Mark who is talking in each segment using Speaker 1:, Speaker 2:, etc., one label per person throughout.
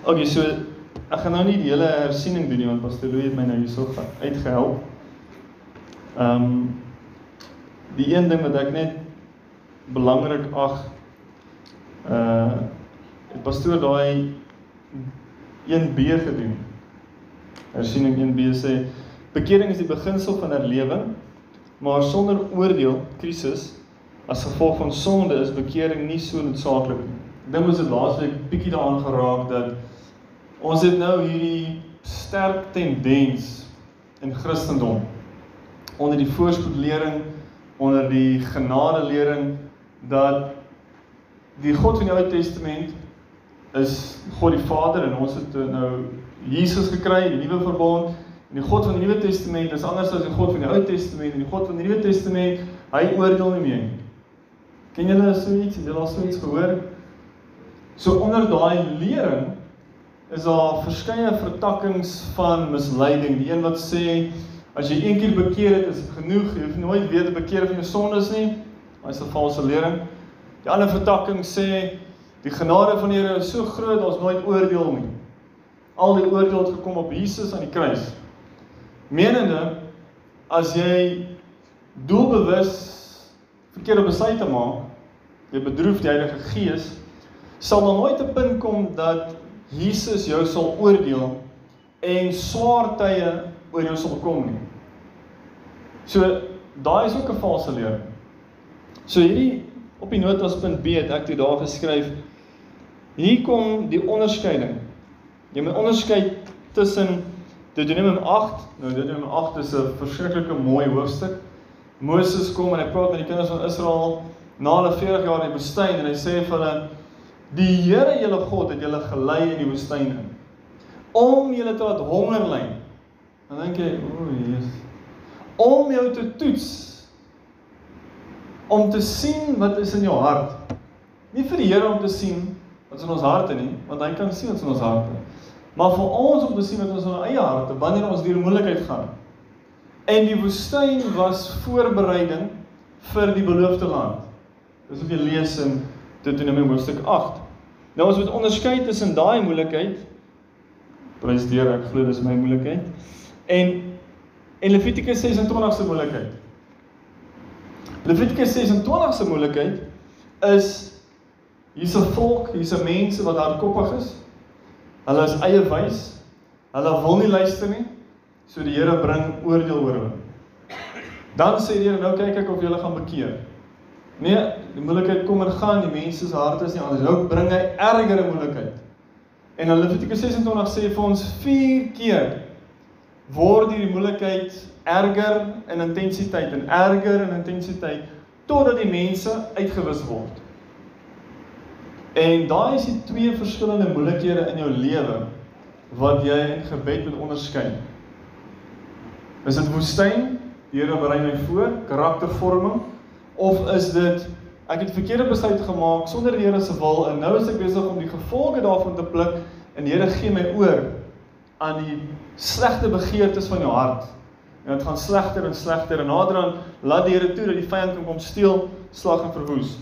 Speaker 1: Okay, so ek gaan nou nie die hele hersiening doen nie want Pastor Louw het my nou hierso uitgehelp. Ehm um, die een ding wat ek net belangrik ag uh het pastoor daai 1B gedoen. Hersiening 1B sê bekering is die beginsel van herlewing, maar sonder oordeel, krisis as gevolg van sonde is bekering nie so noodsaaklik nie. Dink ons het laasweek bietjie daaraan geraak dat ons het nou hierdie sterk tendens in Christendom onder die voorspoedlering, onder die genadelering dat die God van die Ou Testament is God die Vader en ons het nou Jesus gekry, die nuwe verbond. En die God van die Nuwe Testament is anders as die God van die Ou Testament en die God van die Nuwe Testament, hy oordeel nie meer nie. Ken julle so iets? Het julle al so iets gehoor? So onder daai lering is daar verskeie vertakkings van misleiding. Die een wat sê as jy een keer bekeer het, is dit genoeg. Jy hoef nooit weer te bekeer van jou sondes nie. Dit is 'n valse lering. Die ander vertakking sê die genade van die Here is so groot, daar's nooit oordeel nie. Al die oordeel het gekom op Jesus aan die kruis. Menende as jy doelbewus verkeerde besluite maak, jy bedroef die Heilige Gees, sal daar nooit 'n punt kom dat Jesus jou sal oordeel en swaar tye oor jou sal kom nie. So daai is ook 'n valse leer. So hierdie op die notaspunt B het ek toe daar geskryf hier kom die onderskeiding. Jy moet onderskei tussen Deuteronomium 8, nou Deuteronomium 8 is 'n verskriklike mooi hoofstuk. Moses kom en hy praat met die kinders van Israel na hulle 40 jaar in die woestyn en hy sê vir hulle die Here julle God het julle gelei in die woestyn in om julle te laat honger ly. Dan dink jy, o, Jesus. Om jou te toets om te sien wat is in jou hart. Nie vir die Here om te sien wat is in ons harte nie, want hy kan sien wat is in ons harte. Maar vir ons om te sien wat ons in ons eie harte wanneer ons deur moeilikheid gaan. En die woestyn was voorbereiding vir die beloofde land. Dis wat jy lees in Deuteronomium hoofstuk 8. Nou ons moet onderskei tussen daai moeilikheid prys deur ek glo dis my moeilikheid en en Levitikus 26 se moeilikheid. Levitikus 26 se moeilikheid is hier's 'n volk, hier's mense wat hardkoppig is. Hulle is eie wys. Hulle wil nie luister nie. So die Here bring oordeel oor hulle. Dan sê die Here nou kyk ek of julle gaan bekeer. Nee, die moeilikheid kom en gaan, die mense se harte is nie anders. Nou bring hy ergere moeilikheid. En in Levitikus 26 sê vir ons 4 keer word hierdie moeilikheid erger in intensiteit en erger in intensiteit totdat die mense uitgewis word. En daai is die twee verskillende moeilikhede in jou lewe wat jy in gebed moet onderskei. Is dit woestyn? Die Here berei my voor, karaktervorming of is dit ek het verkeerde besluite gemaak sonder die Here se wil en nou is ek besig om die gevolge daarvan te pluk en die Here gee my oor aan die slegte begeertes van jou hart. En dit gaan slegter en slegter en naderhand laat die Here toe dat die vyand kan kom steel, slag en verwoes.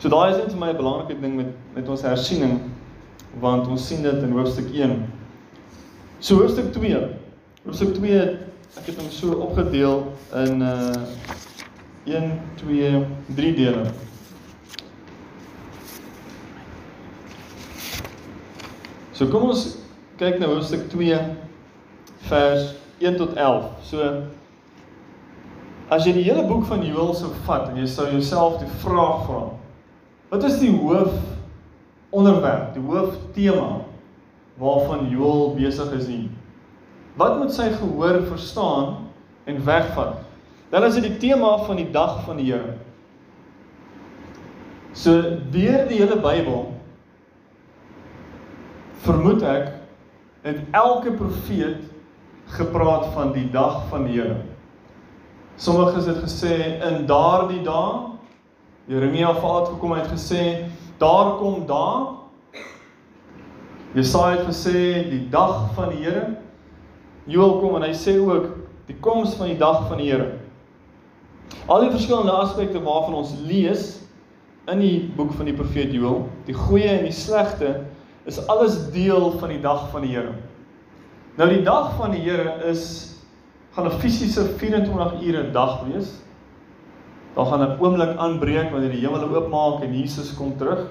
Speaker 1: So daai is net vir my 'n belangrike ding met met ons hersiening want ons sien dit in hoofstuk 1. So hoofstuk 2 Hoofstuk 2 ek het hom so opgedeel in uh 1 2 3 dele. So kom ons kyk na hoofstuk 2 vers 1 tot 11. So as jy die hele boek van Joël sou vat en jy sou jouself die vraag vra: Wat is die hoof onderwerp, die hoof tema waarvan Joël besig is hier? Wat moet sy gehoor verstaan en wegvat? Dan is dit die tema van die dag van die Here. So deur die hele Bybel vermoed ek het elke profeet gepraat van die dag van die Here. Sommiges het gesê in daardie dae Jeremia het gekom het gesê daar kom daar Jesaja het gesê die dag van die Here Joel kom en hy sê ook die koms van die dag van die Here. Al die verskillende aspekte waarvan ons lees in die boek van die profeet Joël, die goeie en die slegte is alles deel van die dag van die Here. Nou die dag van die Here is gaan 'n fisiese 24 ure dag wees. Daar gaan 'n oomblik aanbreek wanneer die hemel oopmaak en Jesus kom terug.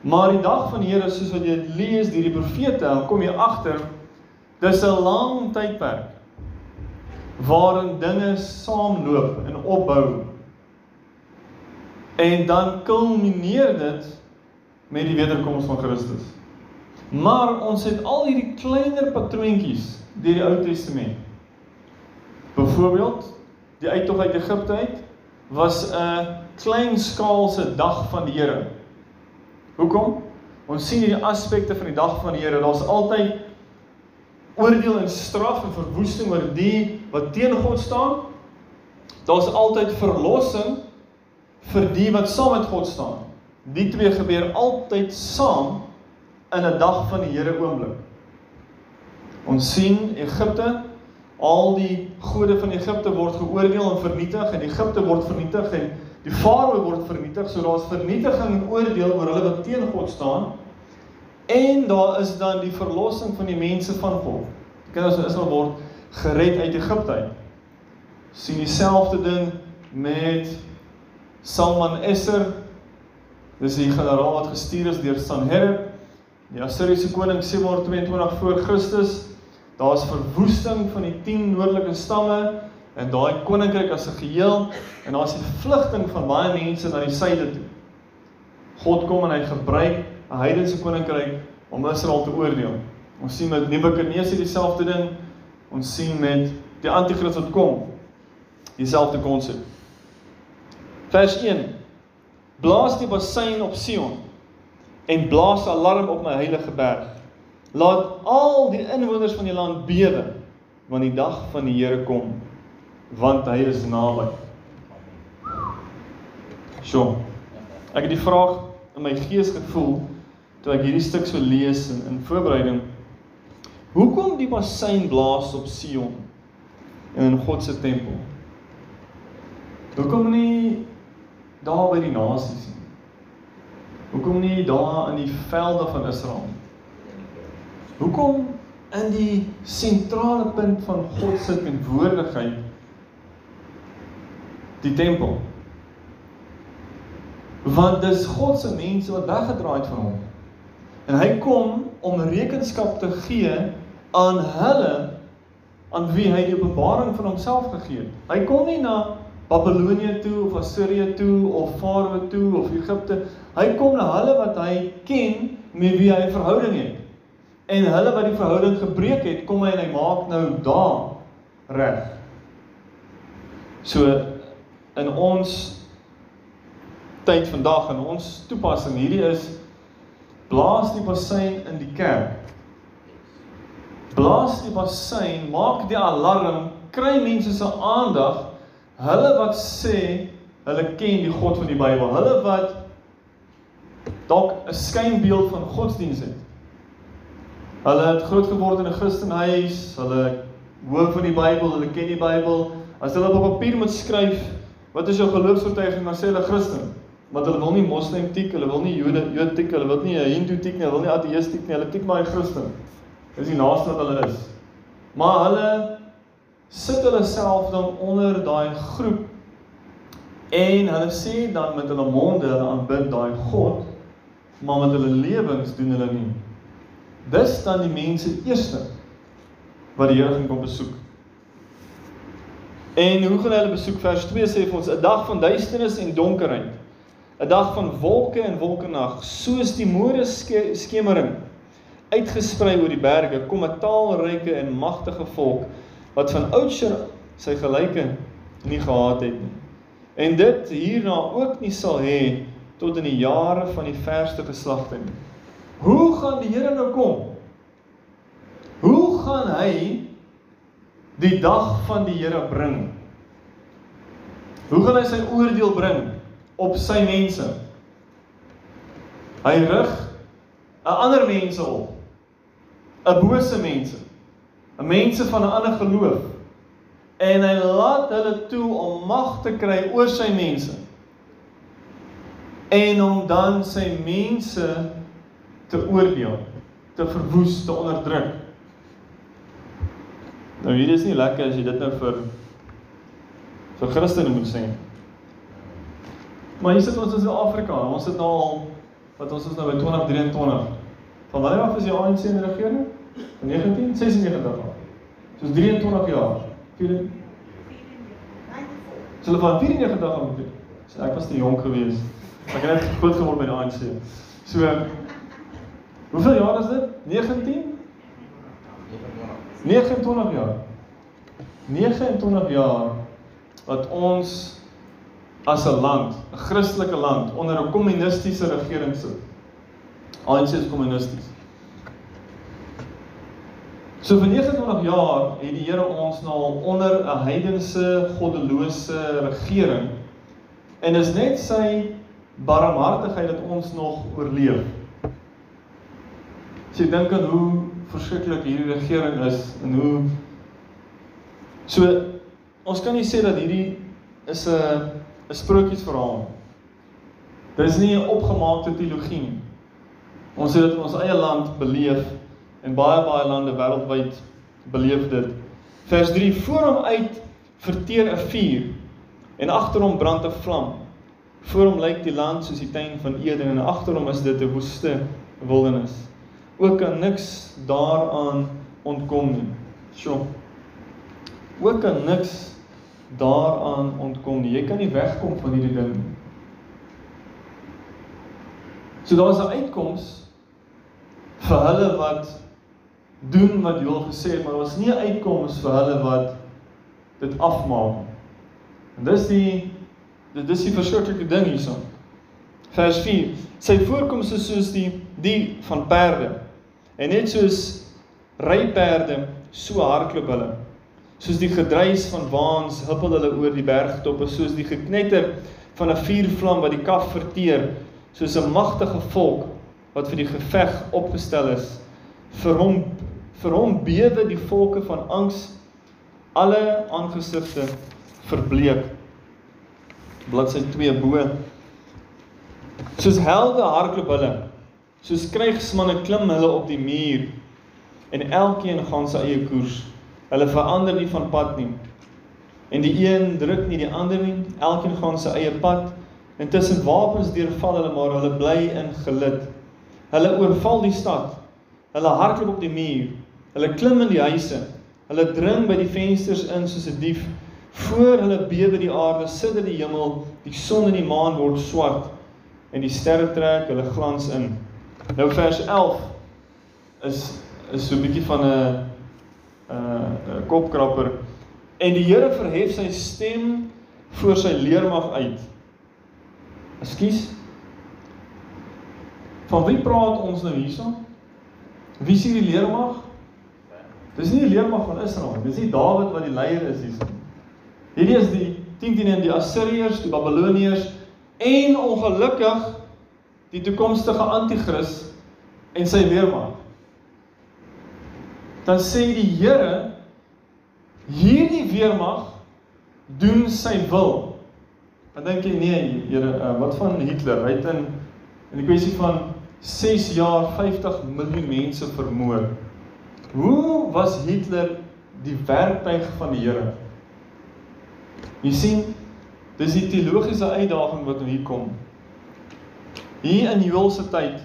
Speaker 1: Maar die dag van die Here soos wat jy lees deur die profete, kom jy agter dis 'n lang tydperk waarin dinge saamloop en opbou En dan kulmineer dit met die wederkoms van Christus. Maar ons het al hierdie kleiner patroontjies deur die Ou Testament. Byvoorbeeld, die uittog uit Egipte uit was 'n klein skaalse dag van die Here. Hoekom? Ons sien hierdie aspekte van die dag van die Here. Daar's altyd oordeel en straf en verwoesting oor die wat teen God staan. Daar's altyd verlossing vir die wat saam met God staan. Die twee gebeur altyd saam in 'n dag van die Here oomblik. Ons sien Egipte, al die gode van Egipte word geoordeel en vernietig en Egipte word vernietig en die farao word vernietig. So daar's vernietiging en oordeel oor hulle wat teen God staan. En daar is dan die verlossing van die mense van God. Die kinders van Israel word gered uit Egipte uit. sien dieselfde ding met Salman Esser. Dis die generaal wat gestuur is deur Sanherib. Die Assiriese koning 722 voor Christus. Daar's verwoesting van die 10 noordelike stamme en daai koninkryk as 'n geheel. En daar's die vlugting van baie mense na die suide toe. God kom en hy gebruik 'n heidense koninkryk om Israel te oordeel ons sien met Nebukadneser dieselfde ding ons sien met die anti-kris wat kom dieselfde konsep Vers 1. Blaas die bassein op Sion en blaas alarm op my heilige berg. Laat al die inwoners van die land bewe want die dag van die Here kom want hy is naby. Sjoe. Ek het die vraag in my gees gevoel toe ek hierdie stuk so lees in, in voorbereiding. Hoekom die bassein blaas op Sion en in God se tempel? Hoekom nie daar by die nasies nie? Hoekom nie daar in die velde van Israel? Hoekom in die sentrale punt van God se teenwoordigheid die tempel? Want dis God se mense wat weggedraai het van hom. En hy kom om rekenskap te gee aan hulle aan wie hy die openbaring van homself gegee het. Hy kom nie na Babilonië toe of Assirië toe of Farao toe of Egipte. Hy kom na hulle wat hy ken met wie hy 'n verhouding het. En hulle wat die verhouding gebreek het, kom hy en hy maak nou daar reg. So in ons tyd vandag en ons toepassing hierdie is blaas die bassein in die kerk. Blaas die bassein, maak die alarm, kry mense se aandag Hulle wat sê hulle ken die God van die Bybel, hulle wat dalk 'n skynbeeld van godsdiens het. Hulle het groot geword in 'n Christenhuis, hulle hoor van die Bybel, hulle ken die Bybel. As hulle op papier moet skryf, wat is jou geloofsvertuiging, dan sê hulle Christen. Want hulle wil nie moslim tik, hulle wil nie Jode Jood tik, hulle wil nie 'n Hindu tik nie, hulle wil nie ateïst tik nie, hulle tik maar 'n Christen. Dis die naaste wat hulle is. Maar hulle sit hulle self dan onder daai groep en hulle sê dan met hulle monde hulle aanbid daai God maar met hulle lewens doen hulle nie dis dan die mense eerste wat die Here gaan kom besoek en hoe gaan hulle besoek vers 2 sê vir ons 'n dag van duisternis en donkerheid 'n dag van wolke en wolkenag soos die môre skemering uitgesprei oor die berge kom 'n taalryke en magtige volk wat van oudsher sy gelyke nie gehad het nie. En dit hierna ook nie sal hê tot in die jare van die verste geslagte nie. Hoe gaan die Here nou kom? Hoe gaan hy die dag van die Here bring? Hoe gaan hy sy oordeel bring op sy mense? Hy rig 'n ander mense op. 'n bose mense. 'n mense van 'n ander geloof en hy laat hulle toe om mag te kry oor sy mense. en om dan sy mense te oordeel, te verwoes, te onderdruk. Nou hier is nie lekker as jy dit nou vir vir Christene moet sê. Maar hier sit ons in Suid-Afrika. Ons sit nou al wat ons is nou by 2023. Van wanneer af is die ANC in die regering? Van 1996 af. Soos 23 jaar. Vier So hulle van 94 af. So ek was te jonk geweest. Ek het groot geword by die ANC. So Hoeveel jaar is dit? 19 29 jaar. 29 jaar wat ons as 'n land, 'n Christelike land onder 'n kommunistiese regering sit. ANC is kommunisties. So vir 29 jaar het die Here ons nou onder 'n heidense, goddelose regering en is net sy barmhartigheid dat ons nog oorleef. As jy dink aan hoe verskriklik hierdie regering is en hoe so ons kan nie sê dat hierdie is 'n 'n sprokiesverhaal. Dis nie 'n opgemaakte teologie nie. Ons het dit in ons eie land beleef en baie baie lande wêreldwyd beleef dit. Vers 3: Voor hom uit verteer 'n vuur en agter hom brand 'n vlam. Voor hom lyk die land soos die tuin van Eden en agter hom is dit 'n woeste wildernis ook kan niks daaraan ontkom nie. Sjoe. Ook kan niks daaraan ontkom nie. Jy kan nie wegkom van hierdie ding nie. So daar is 'n uitkoms vir hulle wat doen wat Joel gesê het, maar daar was nie 'n uitkoms vir hulle wat dit afmaak nie. En dis die dit is die verskriklike ding hierson. Vers 4. Sy voorkoms is soos die die van perde En net soos ryperde, so hardloop hulle. Soos die gedruis van waans huppel hulle oor die bergtoppe, soos die geknetter van 'n vuurvlam wat die kaf verteer, soos 'n magtige volk wat vir die geveg opgestel is. Vir hom vir hom bewe die volke van angs, alle aangesigte verbleek. Bladsy 2 bo. Soos helde hardloop hulle Soos krygsmanne klim hulle op die muur en elkeen gaan sy eie koers. Hulle verander nie van pad nie. En die een druk nie die ander nie. Elkeen gaan sy eie pad. Intussen wapens deurval hulle maar hulle bly in gelid. Hulle oorval die stad. Hulle hardloop op die muur. Hulle klim in die huise. Hulle dring by die vensters in soos 'n dief. Voor hulle bewe die aarde, sidder die hemel, die son en die maan word swart en die sterre trek hulle glans in. Nou vers 11 is is so 'n bietjie van 'n 'n kopkrapper en die Here verhef sy stem voor sy leermag uit. Ekskuus. Van wie praat ons nou hierson? Wie is hierdie leermag? Dis nie die leermag van Israel nie. Dis nie Dawid wat die leier is hierson. Hierdie is die 10 en die Assiriërs, die Babiloniërs en ongelukkig die toekomstige anti-kris en sy weermag. Dan sê die Here hierdie weermag doen sy wil. Dan dink jy nee, Here, uh, wat van Hitler? Hy het in in die kwessie van 6 jaar 50 miljoen mense vermoor. Hoe was Hitler die werktuig van die Here? Jy sien, dis die teologiese uitdaging wat hier kom. Hier in Joël se tyd,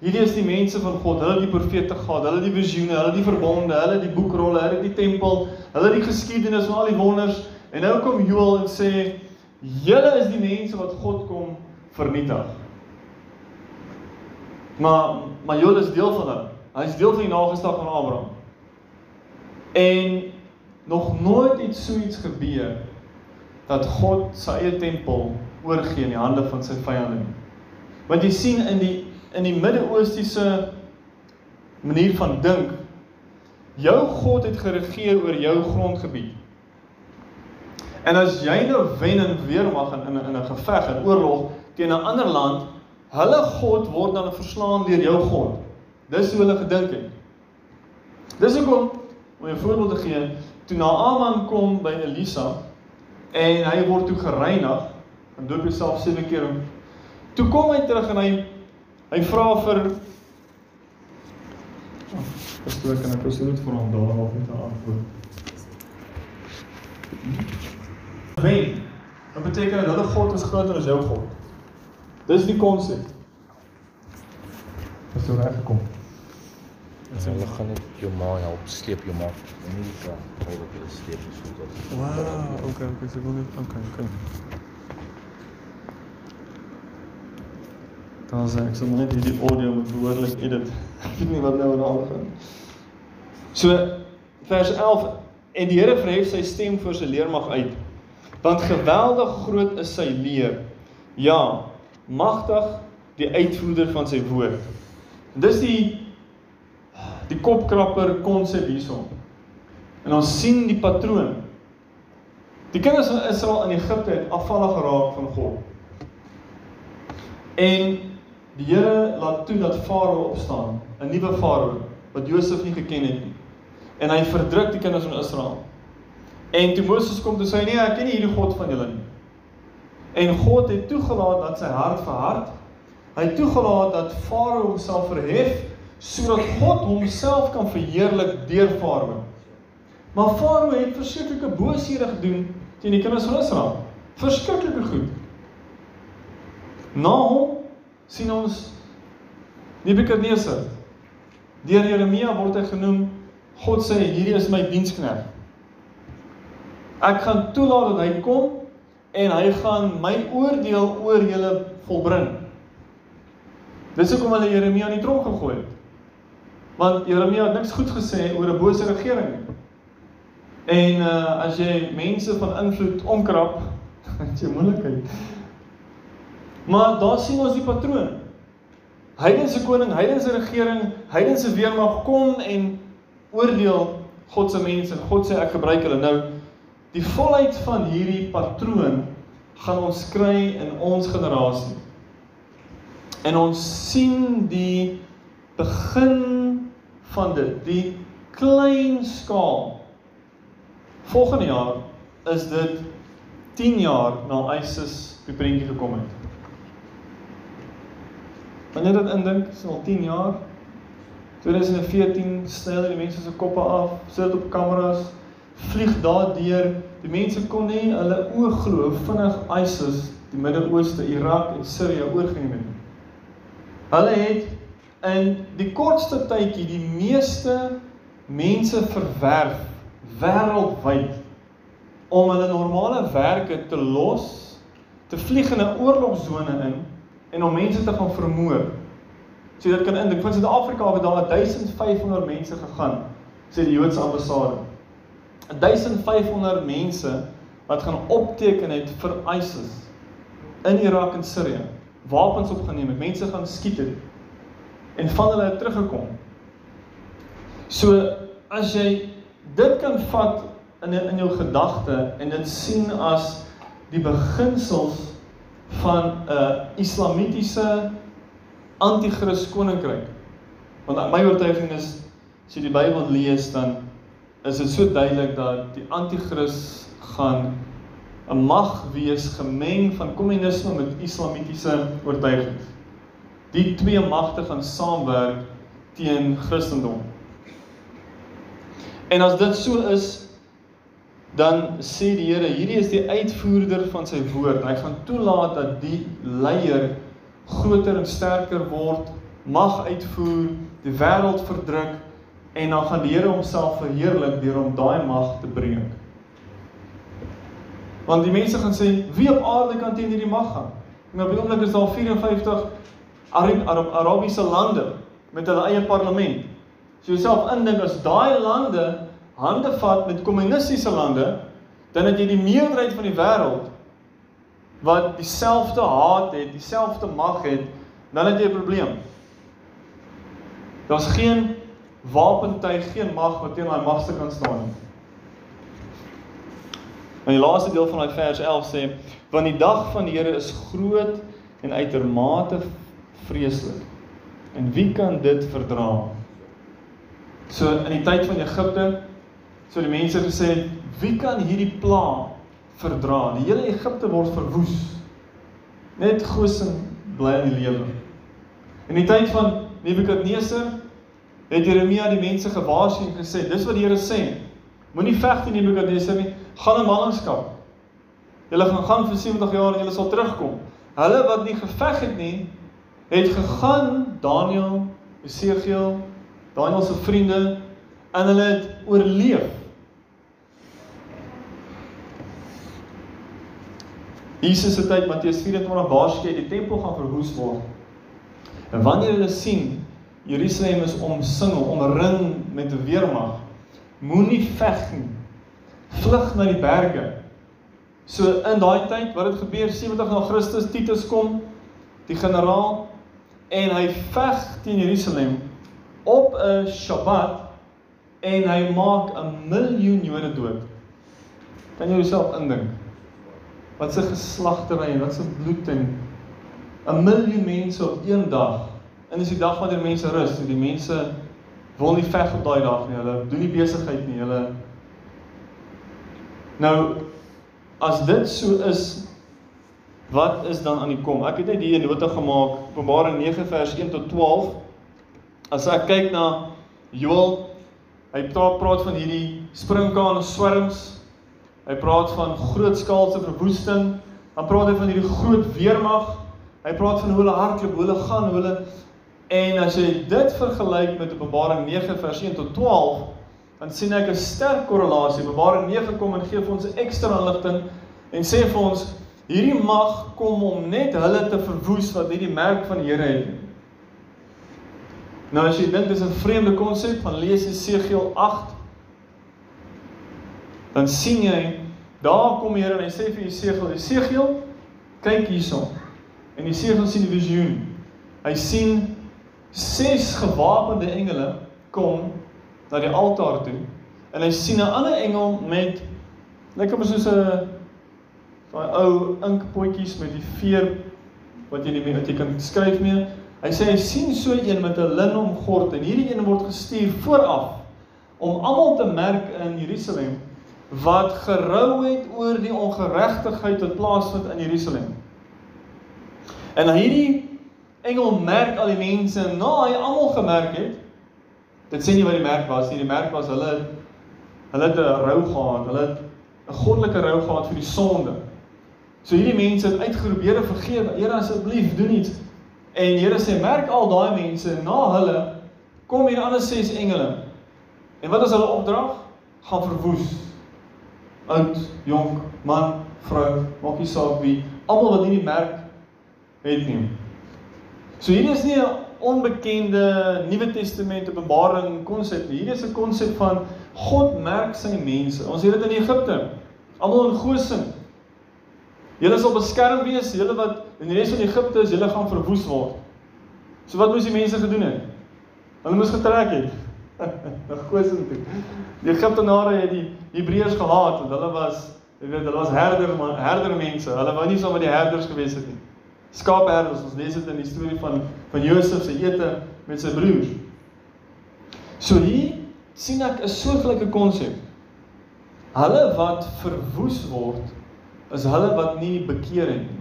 Speaker 1: hierdie is die mense van God, hulle die profete gehad, hulle die visioene, hulle die verbonde, hulle die boekrolle, hulle die tempel, hulle die geskiedenis van al die wonders en nou kom Joël en sê julle is die mense wat God kom vernietig. Maar maar Joël is deel van hulle. Hy is deel van die nageslag van Abraham. En nog nooit het so iets gebeur dat God sy eie tempel oorgee in die hande van sy vyande nie. Want jy sien in die in die Midde-Oostiese manier van dink, jou God het geregeer oor jou grondgebied. En as jy nou wen en weer mag in in 'n geveg en oorlog teen 'n ander land, hulle God word dan verslaan deur jou God. Dis hoe hulle gedink het. Dis hoekom om 'n voorbeeld te gee, toe Naaman kom by Elisa en hy word toe gereinig en doop homself sewe keer Toe kom hy terug en hy hy vra vir Pastoor kan ek pastoor net vir hom daar af met 'n antwoord. Wen. Wat beteken dat hulle God is groter as jou God? Dis die konsep. Pastoor reg gekom.
Speaker 2: En hulle gaan net jou ma help sleep jou ma die kar. Hou dat jy sleep so dat.
Speaker 1: Wow, okay, okay, so goed. Okay, okay. Dan sê ek so net hierdie audio moet behoorlik edit. Ek weet nie wat nou aan gaan. So vers 11 en die Here verhef sy stem voor sy leermag uit. Want geweldig groot is sy leer. Ja, magtig die uitvoerder van sy woord. Dis die die kopkrapper konsep hierson. En ons sien die patroon. Die kinders van Israel in Egipte het afvallig geraak van God. En die Here laat toe dat Farao opstaan, 'n nuwe Farao wat Josef nie geken het nie. En hy verdruk die kinders van Israel. En toe Moses kom toe sê hy nee, ek ken nie hierdie God van julle nie. En God het toegelaat dat sy hart verhard. Hy het toegelaat dat Farao homself verhef sodat God homself kan verheerlik deur Farao. Maar Farao het verskriklike booshede gedoen teen die kinders van Israel. Verskriklike goed. Na hom sien ons Nebukadnesar. Deur Jeremia word hy genoem God sê hierdie is my diensknegt. Ek gaan toelaat dat hy kom en hy gaan my oordeel oor julle volbring. Dis hoekom hulle Jeremia in die tronk gegooi het. Want Jeremia het niks goed gesê oor 'n bose regering nie. En uh as jy mense van invloed omkrap, het jy moeilikheid. Maar daar sien ons die patroon. Heidense koning, heidense regering, heidense weermag kom en oordeel God se mense en God sê ek gebruik hulle nou. Die volheid van hierdie patroon gaan ons kry in ons generasie. En ons sien die begin van dit, die klein skaal. Volgende jaar is dit 10 jaar na ISIS die prentjie gekom het. Wanneer dit indink, is al 10 jaar. 2014 sny hulle die mense se koppe af, sit op kameras, vlieg daardeur. Die mense kon nie hulle oë glo vinnig ISIS die Midde-Ooste, Irak en Sirië oorgeneem het. Hulle het in die kortste tydjie die meeste mense verwerf wêreldwyd om hulle normale werke te los, te vlieg in 'n oorlogsone in en om mense te gaan vermoor. So dit kan indink van Suid-Afrika het daar 1500 mense gegaan, sê die Joodse ambassade. 1500 mense wat gaan opteken het vir ISIS in Irak en Sirië. Wapens opgeneem het, mense gaan skiet het en van hulle het teruggekom. So as jy dit kan vat in in jou gedagte en dit sien as die beginsels van 'n uh, islamitiese anti-kris koninkryk. Want my oortuiging is as jy die Bybel lees dan is dit so duidelik dat die anti-kris gaan 'n mag wees gemeng van kommunisme met islamitiese oortuigings. Die twee magte gaan saamwerk teen Christendom. En as dit so is, dan sê die Here, hierdie is die uitvoerder van sy woord. Hy gaan toelaat dat die leier groter en sterker word, mag uitvoer, die wêreld verdruk en dan gaan die Here homself verheerlik deur om daai mag te breek. Want die mense gaan sê, wie op aarde kan teen hierdie mag gaan? En op die oomblik is daar 54 Arab Arab Arabiese lande met hulle eie parlement. So jouself indink as daai lande hande vat met kommunistiese lande, dan het jy die meerderheid van die wêreld wat dieselfde haat het, dieselfde mag het, dan het jy 'n probleem. Daar's geen wapentuig, geen mag wat teen daai magste kan staan nie. En die laaste deel van daai vers 11 sê: "Want die dag van die Here is groot en uitermate vreeslik. En wie kan dit verdra?" So in die tyd van Egipte So die mense gesê, wie kan hierdie pla verdra? Die hele Egipte word verwoes. Net Goshen bly in die lewe. In die tyd van Nebukadneser het Jeremia die mense gewaarsku en gesê, dis wat die Here sê. Moenie veg teen Nebukadneser nie, gaan in ballingskap. Julle gaan gaan vir 70 jaar en julle sal terugkom. Hulle wat nie geveg het nie, het gegaan Daniël, Esegiel, Daniël se vriende en hulle het oorleef. Jesus se tyd Matteus 24 waarsku die tempel gaan verwoes word. En wanneer hulle sien Jerusalem is omsingel, omring met 'n weermag, moenie veg nie. Vlug na die berge. So in daai tyd wat dit gebeur 70 na Christus Titus kom, die generaal en hy veg teen Jerusalem op 'n Sabbat en hy maak 'n miljoen Jode dood. Kan jy jouself indink? Wat se geslagtery en wat se bloed en 'n miljoen mense op een dag. En dis die dag wanneer mense rus, die mense wil nie veg op daai dag nie. Hulle doen nie besigheid nie. Hulle Nou as dit so is, wat is dan aan die kom? Ek het net hier 'n nota gemaak, Openbaring 9 vers 1 tot 12. As ek kyk na Joël, hy praat praat van hierdie springkane swerms. Hy praat van grootskaalse verwoesting. Dan praat hy van hierdie groot weermag. Hy praat van hoe hulle hardloop, hoe hulle gaan, hoe hulle en as jy dit vergelyk met Openbaring 9 vers 1 tot 12, dan sien ek 'n sterk korrelasie. Openbaring 9 kom en gee vir ons 'n ekstra inligting en sê vir ons hierdie mag kom om net hulle te verwoes wat nie die merk van die Here het nie. Nou as jy dink dis 'n vreemde konsep van lees Jesegiel 8 dan sien jy daar kom die Here en hy sê vir Jesegiel, Jesegiel, kyk hierson. En Jesegiel sien die visioen. Hy sien ses gewapende engele kom na die altaar toe en hy sien 'n ander engel met lyk like soos 'n daai ou inkpotjies met die veer wat jy nie wat jy kan skryf mee. Hy sê hy sien so een met 'n lin omgord en hierdie een word gestuur vooraf om almal te merk in Jerusalem wat gerou het oor die ongeregtigheid wat plaasvind in Jerusalem. En hierdie engel merk al die mense na hy almal gemerk het. Dit sê nie wat die merk was nie. Die merk was hulle hulle het 'n rou gehad. Hulle het 'n goddelike rou gehad vir die sonde. So hierdie mense het uitgeroep, Here vergewe, Here asseblief doen iets. En Here sê merk al daai mense na hulle kom hier ander ses engele. En wat is hulle opdrag? Gaan verwoes. Oud, jonk, man, vrou, maak nie saak wie, almal wat nie die merk het nie. So hier is nie 'n onbekende Nuwe Testament Openbaring konsep nie. Hier is 'n konsep van God merk sy mense. Ons het dit in Egipte. Almal in Goshen. Julle sal beskerm wees, julle wat in die res van Egipte is, julle gaan verwoes word. So wat moes die mense gedoen het? Hulle moes getrek het na Goshen toe. Die Egiptenare het die Hebreërs gehaat want hulle was, jy weet, hulle was herder herder mense. Hulle wou nie saam met die herders gewees het nie skaapherders. Ons lees dit in die storie van van Josef se ete met sy broers. So hier sien ek 'n soortgelyke konsep. Hulle wat verwoes word is hulle wat nie bekeer het nie.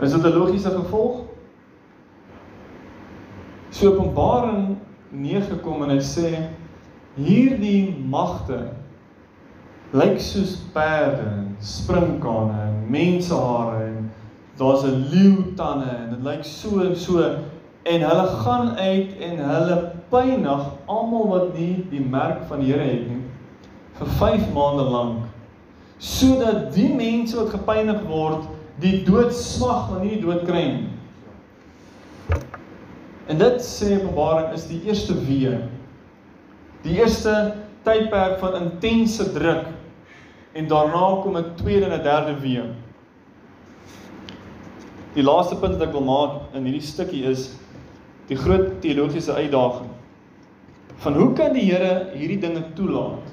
Speaker 1: Is dit 'n logiese gevolg? So Openbaring 9 kom en hy sê hierdie magte lyk soos perde, springkane, mensehare en daar's 'n leeu tande en dit lyk so en so en hulle gaan uit en hulle pynig almal wat nie die merk van die Here het nie vir 5 maande lank sodat die mense wat gepynig word die dood smag maar nie die dood kry nie. En dit sê Openbaring is die eerste wee. Die eerste tydperk van intense druk en daarna kom 'n tweede en 'n derde wee. Die laaste punt wat ek wil maak in hierdie stukkie is die groot teologiese uitdaging. Van hoe kan die Here hierdie dinge toelaat?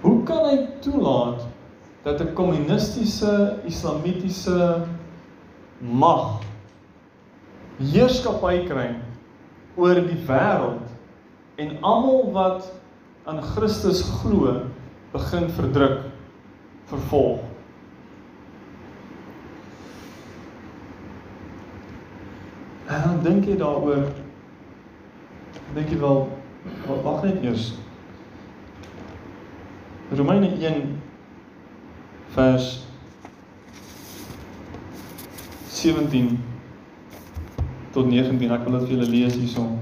Speaker 1: Hoe kan hy toelaat dat 'n kommunistiese islamitiese mag heerskappy kry oor die wêreld en almal wat aan Christus glo begin verdruk, vervolg? En dan dink jy daaroor dink jy wel wag net eers. Romeine 1 vers 17 tot 19. Ek wil dit vir julle lees hierson.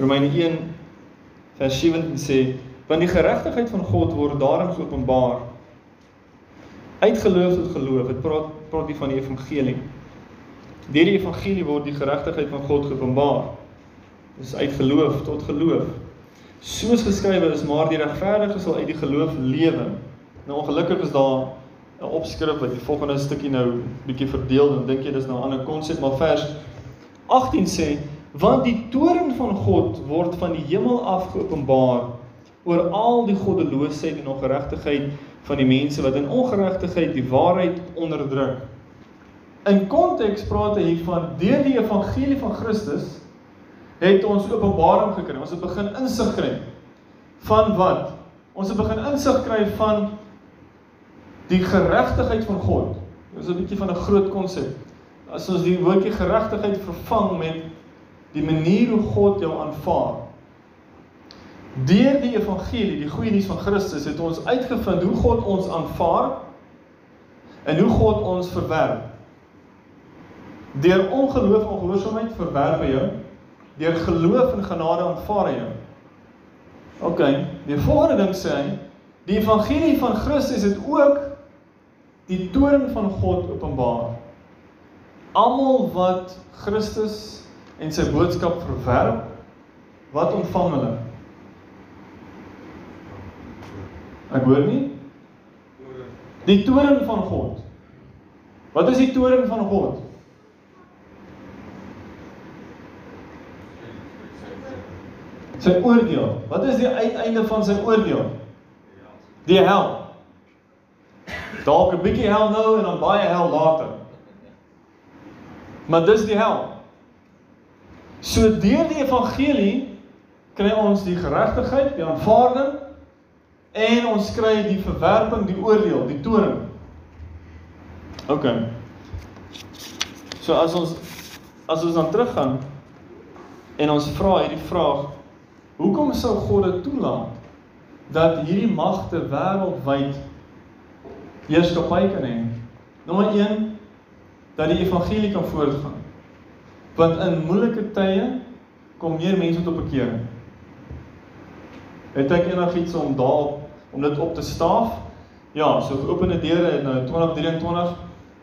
Speaker 1: Romeine 1 vers 17 sê want die geregtigheid van God word daarin geopenbaar uit geloof tot geloof. Dit praat praat hier van die evangelie. Deur die evangelie word die geregtigheid van God geopenbaar. Dis uit geloof tot geloof. Soos geskrywe is, maar die regverdige sal uit die geloof lewe. Nou ongelukkig is daar 'n opskrif wat die volgende stukkie nou bietjie verdeel en dink jy dis nou 'n ander konsep, maar vers 18 sê want die toorn van God word van die hemel af geopenbaar oor al die goddeloosheid en ongeregtigheid van die mense wat in ongeregtigheid die waarheid onderdruk. In konteks praat hy hiervan deur die evangelie van Christus het ons openbaring gekry. Ons het begin insig kry van wat? Ons het begin insig kry van die geregtigheid van God. Dit is 'n bietjie van 'n groot konsep. As ons die woordjie geregtigheid vervang met die manier hoe God jou aanvaar. Deur die evangelie, die goeie nuus van Christus, het ons uitgevind hoe God ons aanvaar en hoe God ons verwerp. Deur ongeloof en ongehoorsaamheid verwerp hy jou. Deur geloof en genade aanvaar hy jou. OK, die volgende ding sê hy, die evangelie van Christus het ook die toorn van God openbaar. Almal wat Christus en sy boodskap verwerp, wat ontvang hulle? Ek hoor nie. Die toorn van God. Wat is die toorn van God? Sy oordeel. Wat is die uiteinde van sy oordeel? Die hel. Dalk 'n bietjie hel nou en dan baie hel later. Maar dis die hel. So deur die evangelie kry ons die geregtigheid, die aanvaarding en ons kry die verwerping, die oordeel, die toorn. OK. So as ons as ons dan teruggaan en ons vra hierdie vraag, hoekom sou God dit toelaat dat hierdie magte wêreldwyd heerskappy kan hê? Nommer 1 dat die evangelie kan voortgaan. Want in moeilike tye kom meer mense tot bekering. Het ek enigiets om daar om dit op te staaf? Ja, so geopende deure in nou 2023.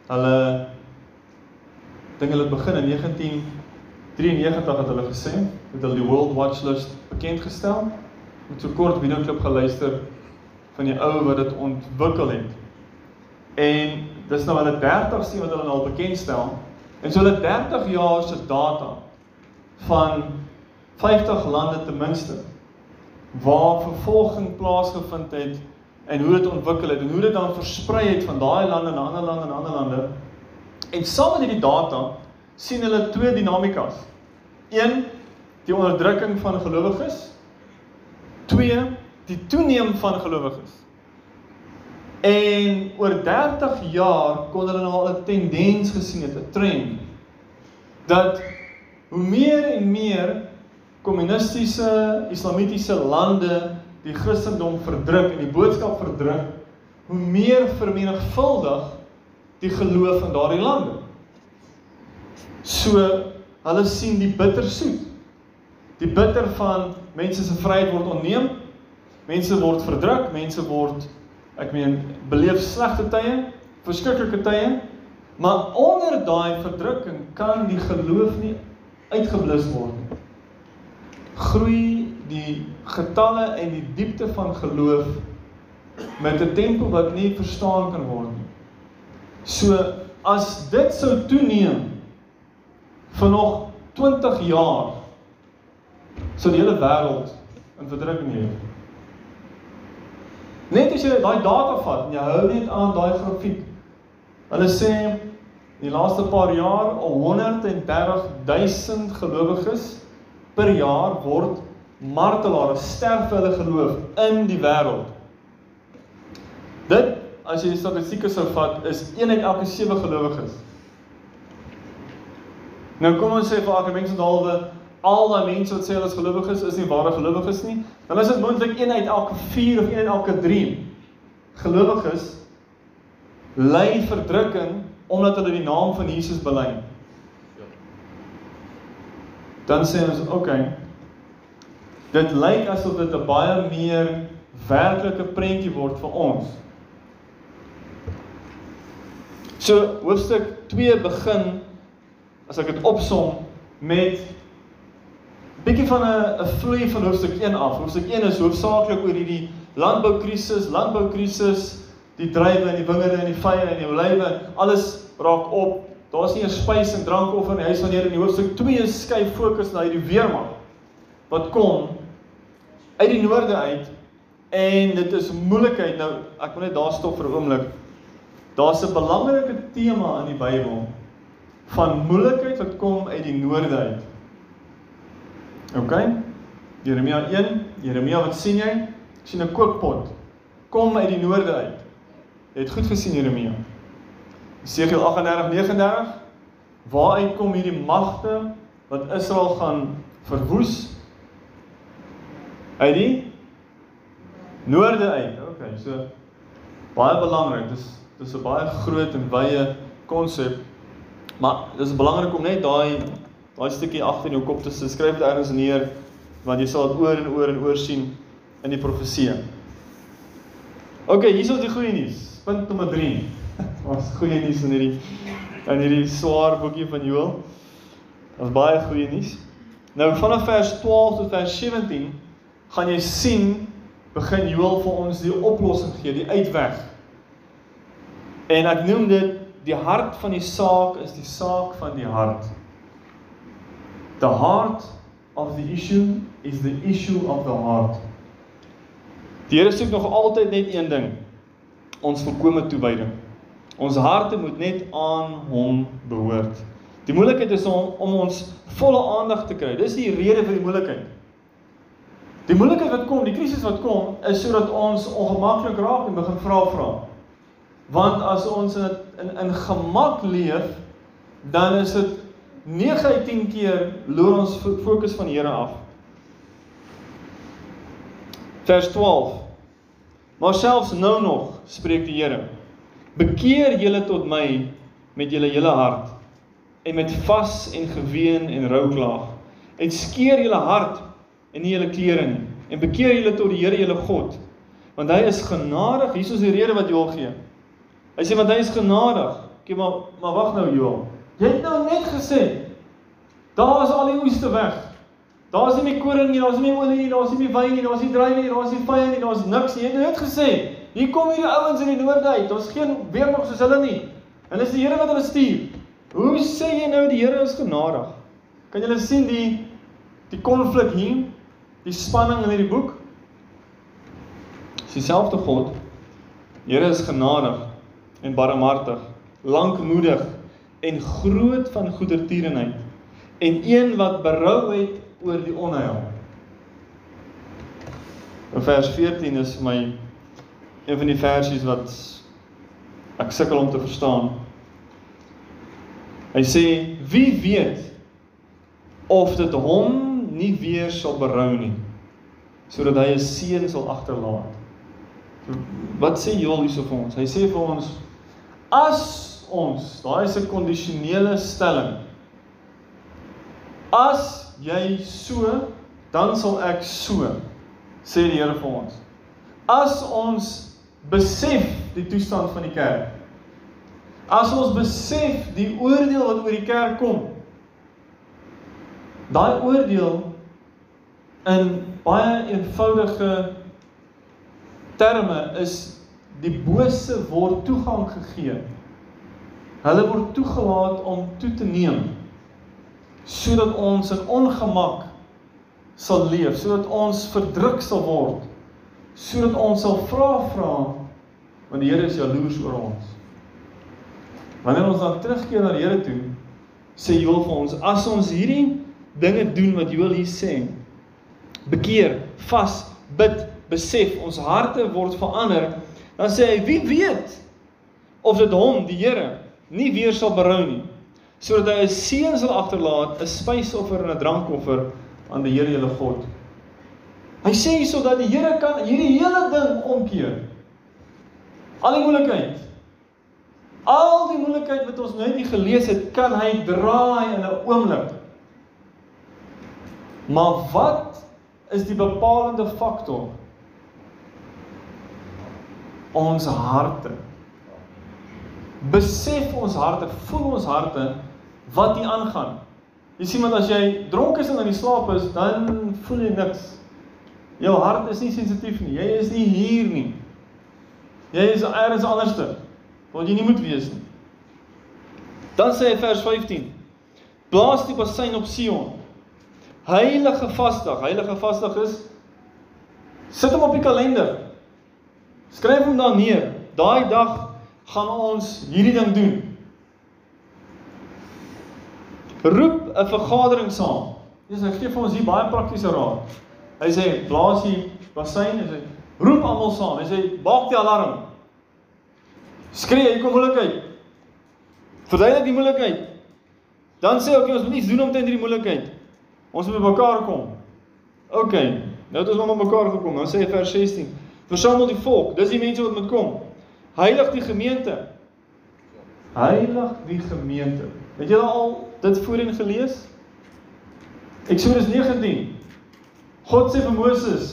Speaker 1: Hulle dink hulle begin in 1993 het hulle gesê, het hulle die World Watch List bekend gestel. Met so kort videoklip geluister van die ou wat dit ontwikkel het. En dis nou hulle 30 sien wat hulle nou al bekendstel. En so hulle 30 jaar se data van 50 lande ten minste waar vervolging plaasgevind het en hoe dit ontwikkel het en hoe dit dan versprei het van daai lande na ander lande en ander lande. En saam met hierdie data sien hulle twee dinamikas. Een, die onderdrukking van gelowiges. Twee, die toeneem van gelowiges. En oor 30 jaar kon hulle nou al 'n tendens gesien het, 'n trend dat hoe meer en meer kommunistiese, islamitiese lande die Christendom verdruk en die boodskap verdruk, hoe meer vermenigvuldig die geloof in daardie lande. So hulle sien die bitter soet. Die bitter van mense se vryheid word onneem. Mense word verdruk, mense word ek meen beleef slegte tye, verskriklike tye, maar onder daai verdrukking kan die geloof nie uitgeblus word nie. Groei die getalle en die diepte van geloof met 'n tempo wat nie verstaan kan word nie. So as dit sou toeneem vir nog 20 jaar sou die hele wêreld in verdrukking leef. Net as jy daai data vat en jy hou net aan daai grafiek. Hulle sê in die laaste paar jaar al 130 000 gelowiges per jaar word martelare sterf hulle geloof in die wêreld. Dit as jy statistieke sou vat, is 1 uit elke 7 gelowiges. Nou kom ons sê vir argumente halwe al daai mense wat sê hulle is gelowiges is nie ware gelowiges nie, dan is dit moontlik 1 uit elke 4 of 1 uit elke 3 gelowiges ly verdrukking omdat hulle die naam van Jesus bely. Dan sê ons, oké. Okay, dit lyk asof dit 'n baie meer werklike prentjie word vir ons. So hoofstuk 2 begin as ek dit opsom met bietjie van 'n 'n vloei van hoofstuk 1 af. Hoofstuk 1 is hoofsaaklik oor hierdie landboukrisis, landboukrisis, die druiwe en die wingerde en die vye en die olywe, alles raak op. Daar's nie 'n spys en drankoffer in die huis van Here in die hoofstuk 2 skuif fokus na hierdie weermag wat kom uit die noorde uit en dit is moeilikheid. Nou ek wil net daar stop vir 'n oomblik. Daar's 'n belangrike tema in die Bybel van moeilikheid wat kom uit die noorde uit. OK? Jeremia 1, Jeremia wat sien jy? Ek sien 'n kookpot kom uit die noorde uit. Jy het goed gesien Jeremia. Esegiel 38:39 Waaruit kom hierdie magte wat Israel gaan verwoes? Uit die noorde uit. OK, so baie belangrik. Dis dis 'n baie groot en wye konsep. Maar dis belangrik om net daai daai stukkie agter in jou kop te skryf dit ergens neer want jy sal dit oor en oor en oor sien in die profesie. OK, hier is die goeie nuus. Punt nommer 3. Ons goeie nuus in hierdie in hierdie swaar boekie van Joël. Ons baie goeie nuus. Nou vanaf vers 12 tot vers 17 gaan jy sien begin Joël vir ons die oplossing gee, die uitweg. En ek noem dit die hart van die saak is die saak van die hart. The heart of the issue is the issue of the heart. Die Here soek nog altyd net een ding. Ons volkomme toewyding. Ons harte moet net aan hom behoort. Die moeilikheid is om om ons volle aandag te kry. Dis die rede vir die moeilikheid. Die moeilikheid wat kom, die krisis wat kom, is sodat ons ongemaklik raak en begin vra vra. Want as ons in in in gemak leef, dan is dit 9 uit 10 keer loer ons fokus van die Here af. Vers 12. Maar selfs nou nog spreek die Here: Bekeer julle tot my met julle hele hart en met vas en geween en rouklaag. En skeer julle hart en nie julle klere nie en bekeer julle tot die Here julle God want hy is genadig. Hier is die rede wat Joel gee. Hy sê want hy is genadig. Okay, maar maar wag nou Joel. Jy het nou net gesê daar is al die oeste weg. Daar's nie meer koring nie, daar's nie meer olie nie, daar's nie meer wyn nie, daar's nie druiwe nie, daar's nie vye nie, daar's niks nie. Jy het nou net gesê, hier kom hierdie ouens in die noorde uit. Ons geen weer nog soos hulle nie. En dis die Here wat hulle stuur. Hoe sê jy nou die Here is genadig? Kan julle sien die die konflik hier? Die spanning in hierdie boek? Dis dieselfde God. Here is genadig en barmhartig, lankmoedig en groot van goedertierenheid en een wat berou het oor die onheil. In vers 14 is my een van die versies wat ek sukkel om te verstaan. Hy sê wie weet of dit hom nie weer sal berou nie sodat hy 'n seun sal agterlaat. Wat sê Joel hierso vir ons? Hy sê vir ons as ons, daai is 'n kondisionele stelling. As jy so, dan sal ek so, sê die Here vir ons. As ons besef die toestand van die kerk. As ons besef die oordeel wat oor die kerk kom. Daai oordeel in baie eenvoudige terme is die bose word toegang gegee. Hulle word toegelaat om toe te neem sodat ons in ongemak sal leef, sodat ons verdruk sal word, sodat ons sal vra vra want die Here is jaloers oor ons. Wanneer ons dan terugkeer na die Here toe, sê Joel vir ons, as ons hierdie dinge doen wat Joel hier sê, bekeer, vas, bid, besef, ons harte word verander, Dan sê hy, wie weet of dit hom, die Here, nie weer sal berou nie, sodat hy 'n seun sal agterlaat, 'n spysoffer en 'n drankoffer aan die Here julle God. Hy sê hierso dat die Here kan hierdie hele ding omkeer. Al die moeilikheid. Al die moeilikheid wat ons net nie gelees het, kan hy draai in 'n oomblik. Maar wat is die bepalende faktor? Ons harte. Besef ons harte, voel ons harte wat hier aangaan. Jy sien want as jy dronk is en in die slaap is, dan voel jy niks. Jou hart is nie sensitief nie. Jy is nie hier nie. Jy is elders anderste. Wat jy nie moet wees nie. Dan sê hy vers 15: Blaas die bassein op Sion. Heilige Vasdag. Heilige Vasdag is sit hom op die kalender. Skryf hom dan neer. Daai dag gaan ons hierdie ding doen. Roep 'n vergadering saam. Dis hy gee vir ons hier baie praktiese raad. Hy sê blaas die bassein, hy sê roep almal saam. Hy sê maak die alarm. Skree, hier kom moeilikheid. Verduidelik die moeilikheid. Dan sê ek okay, ons moet iets doen om teen hierdie moeilikheid. Ons moet bymekaar kom. OK. Nou het ons almal bymekaar gekom. Dan sê vers 16: Versamel die volk. Dis die mense wat moet kom. Heilig die gemeente. Heilig die gemeente. Het julle al dit voorheen gelees? Eksodus 19. God sê vir Moses: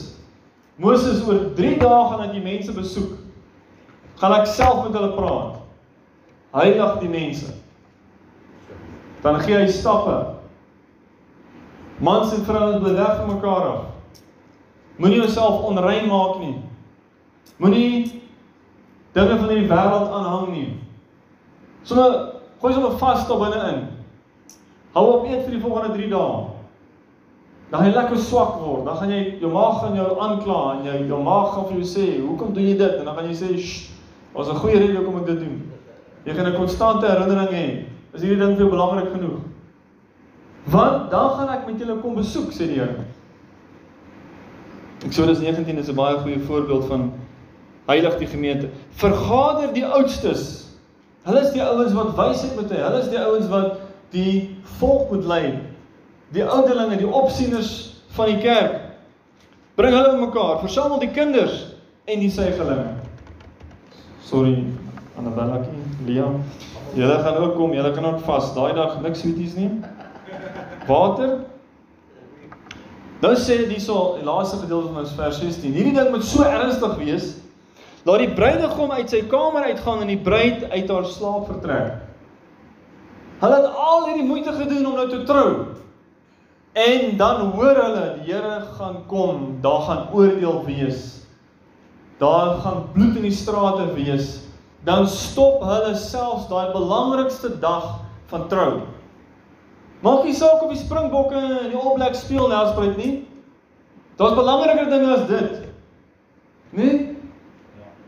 Speaker 1: Moses oor 3 dae gaan ek die mense besoek. Gaan ek self met hulle praat. Heilig die mense. Dan gee hy stappe Mans en vrouens bly weg van mekaar af. Moenie jouself onrein maak nie. Moenie dinge van hierdie wêreld aanhang nie. Sommige gooi sommer vas tot binne in. Hou op eet vir die volgende 3 dae. Dan gaan jy lekker swak word. Dan gaan jy jou maag gaan jou aankla en jy jou maag gaan vir jou sê, "Hoekom doen jy dit?" En dan gaan jy sê, "Ons 'n goeie rede hoekom ek dit doen." Jy gaan 'n konstante herinnering hê. Is hierdie ding vir jou belangrik genoeg? Want dan gaan ek met julle kom besoek, sê die Here. Eksodus 19 is 'n baie goeie voorbeeld van heilig die gemeente. Vergader die oudstes. Hulle is die ouens wat wysheid moet hê. Hulle is die ouens wat die volk moet lei. Die ouderlinge, die opsieners van die kerk. Bring hulle bymekaar, versamel die kinders en die seigelinge. Sorry, Annabella, Liam. Julle gaan ook kom, julle kan ook vas. Daai dag niks sweeties nie water. Nou sê dit hierso, die laaste gedeelte van ons vers 16. Hierdie ding moet so ernstig wees dat die bruidegom uit sy kamer uitgaan en die bruid uit haar slaap vertrek. Hulle het al hierdie moeite gedoen om nou te trou. En dan hoor hulle die Here gaan kom, daar gaan oordeel wees. Daar gaan bloed in die strate wees. Dan stop hulle selfs daai belangrikste dag van trou. Maak nie saak of die Springbokke en die All Blacks speel nou spruit nie. Daar's belangriker dinge as dit. Nee?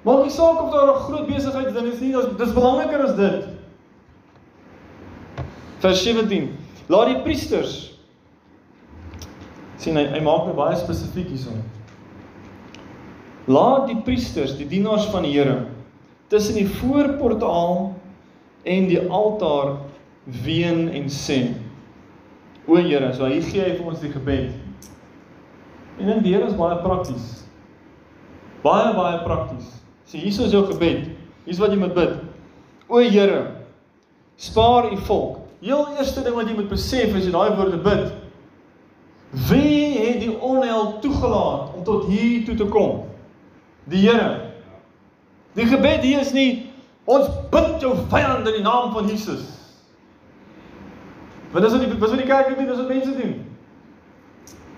Speaker 1: Maak nie saak of daar 'n groot besigheid ding is nie, dis dis belangriker as dit. Vers 17. Laat die priesters sien hy hy maak my baie spesifiek hierson. Laat die priesters, die dienaars van die Here, tussen die voorportaal en die altaar ween en sê O Here, so hier gee hy vir ons die gebed. En dan die Here is baie prakties. Baie baie prakties. Sê hier is jou gebed. Hier's wat jy moet bid. O Here, spaar u volk. Heel eerste ding wat jy moet besef as jy daai woorde bid. Wie het die onheil toegelaat om tot hier toe te kom? Die Here. Die gebed hier is nie ons bid jou vyand in die naam van Jesus. Want dis wat die dis wat die kerk doen, dis wat mense doen.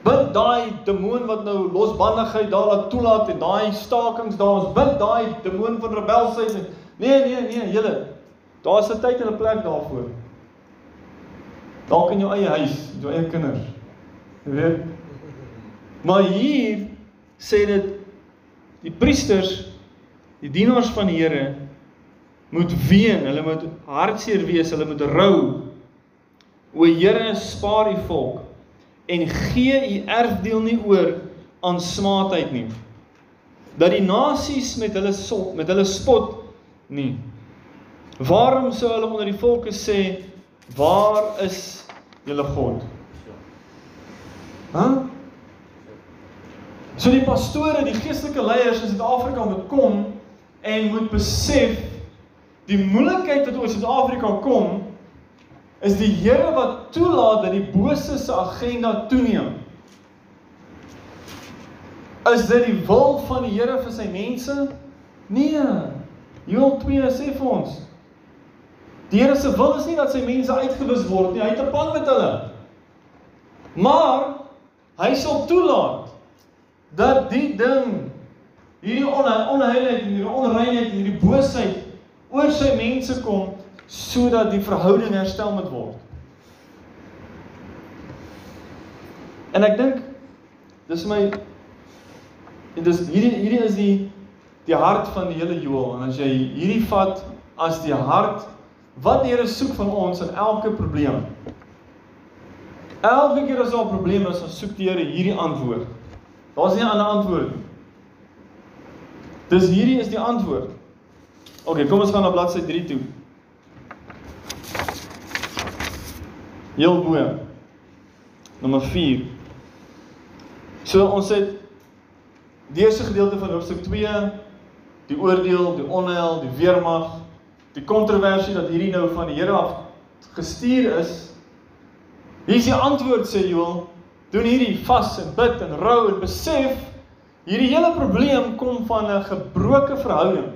Speaker 1: Bid daai demoon wat nou losbandigheid daar laat toelaat en daai stakings daar ons bid daai demoon van rebelsheid en nee nee nee julle daar's 'n tyd en 'n plek daarvoor. Dalk in jou eie huis, jou eie kinders. Jy weet. Maar hier sê dit die priesters, die dienaars van die Here moet ween, hulle moet hartseer wees, hulle moet rou O Here, spaar u volk en gee u erfdeel nie oor aan smaadheid nie. dat die nasies met hulle so, met hulle spot nie. Waarom sou hulle onder die volke sê waar is julle God? Hæ? Huh? So die pastore, die geestelike leiers in Suid-Afrika moet kom en moet besef die moeilikheid wat oor Suid-Afrika kom is die Here wat toelaat dat die bose se agenda toeneem. Is dit die wil van die Here vir sy mense? Nee. Joel 2 sê vir ons Die Here se wil is nie dat sy mense uitgewis word nie. Hy het 'n plan met hulle. Maar hy sal toelaat dat die ding hierdie onheiligheid en hierdie onreinheid en hierdie boosheid oor sy mense kom sodat die verhouding herstel moet word. En ek dink dis my en dis hierdie hierdie is die die hart van die hele Joel en as jy hierdie vat as die hart wat die Here soek van ons in elke probleem. Elke keer as daar 'n probleem is, dan soek die Here hierdie antwoord. Daar's nie 'n ander antwoord nie. Dis hierdie is die antwoord. OK, kom ons gaan na bladsy 3 toe. Heel bo. Nommer 4. So ons het die eerste gedeelte van hoofstuk 2, die oordeel, die onheil, die weermag, die kontroversie dat hierdie nou van die Here af gestuur is. Hier is die antwoord sê Joel, doen hierdie vas en bid en rou en besef hierdie hele probleem kom van 'n gebroke verhouding.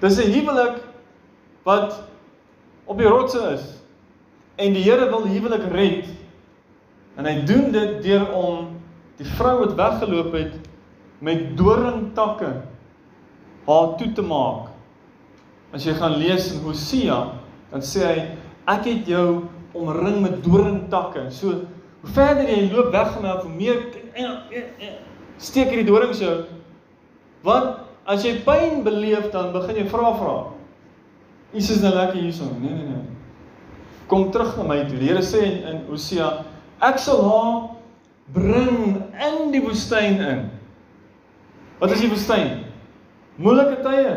Speaker 1: Dis 'n huwelik wat op die rotse is en die Here wil huwelik red. En hy doen dit deur om die vrou wat weggeloop het met doringtakke haar toe te maak. As jy gaan lees in Hosea, dan sê hy ek het jou omring met doringtakke. So Hoe verder jy loop weg van my, hoe meer steek hierdie dorings jou. Want as jy pyn beleef, dan begin jy vra vra. Jesus is nou lekker hierso. Nee nee nee. Kom terug na my toe. Die Here sê in, in Hosea, ek sal haar bring in die woestyn in. Wat is die woestyn? Moeilike tye,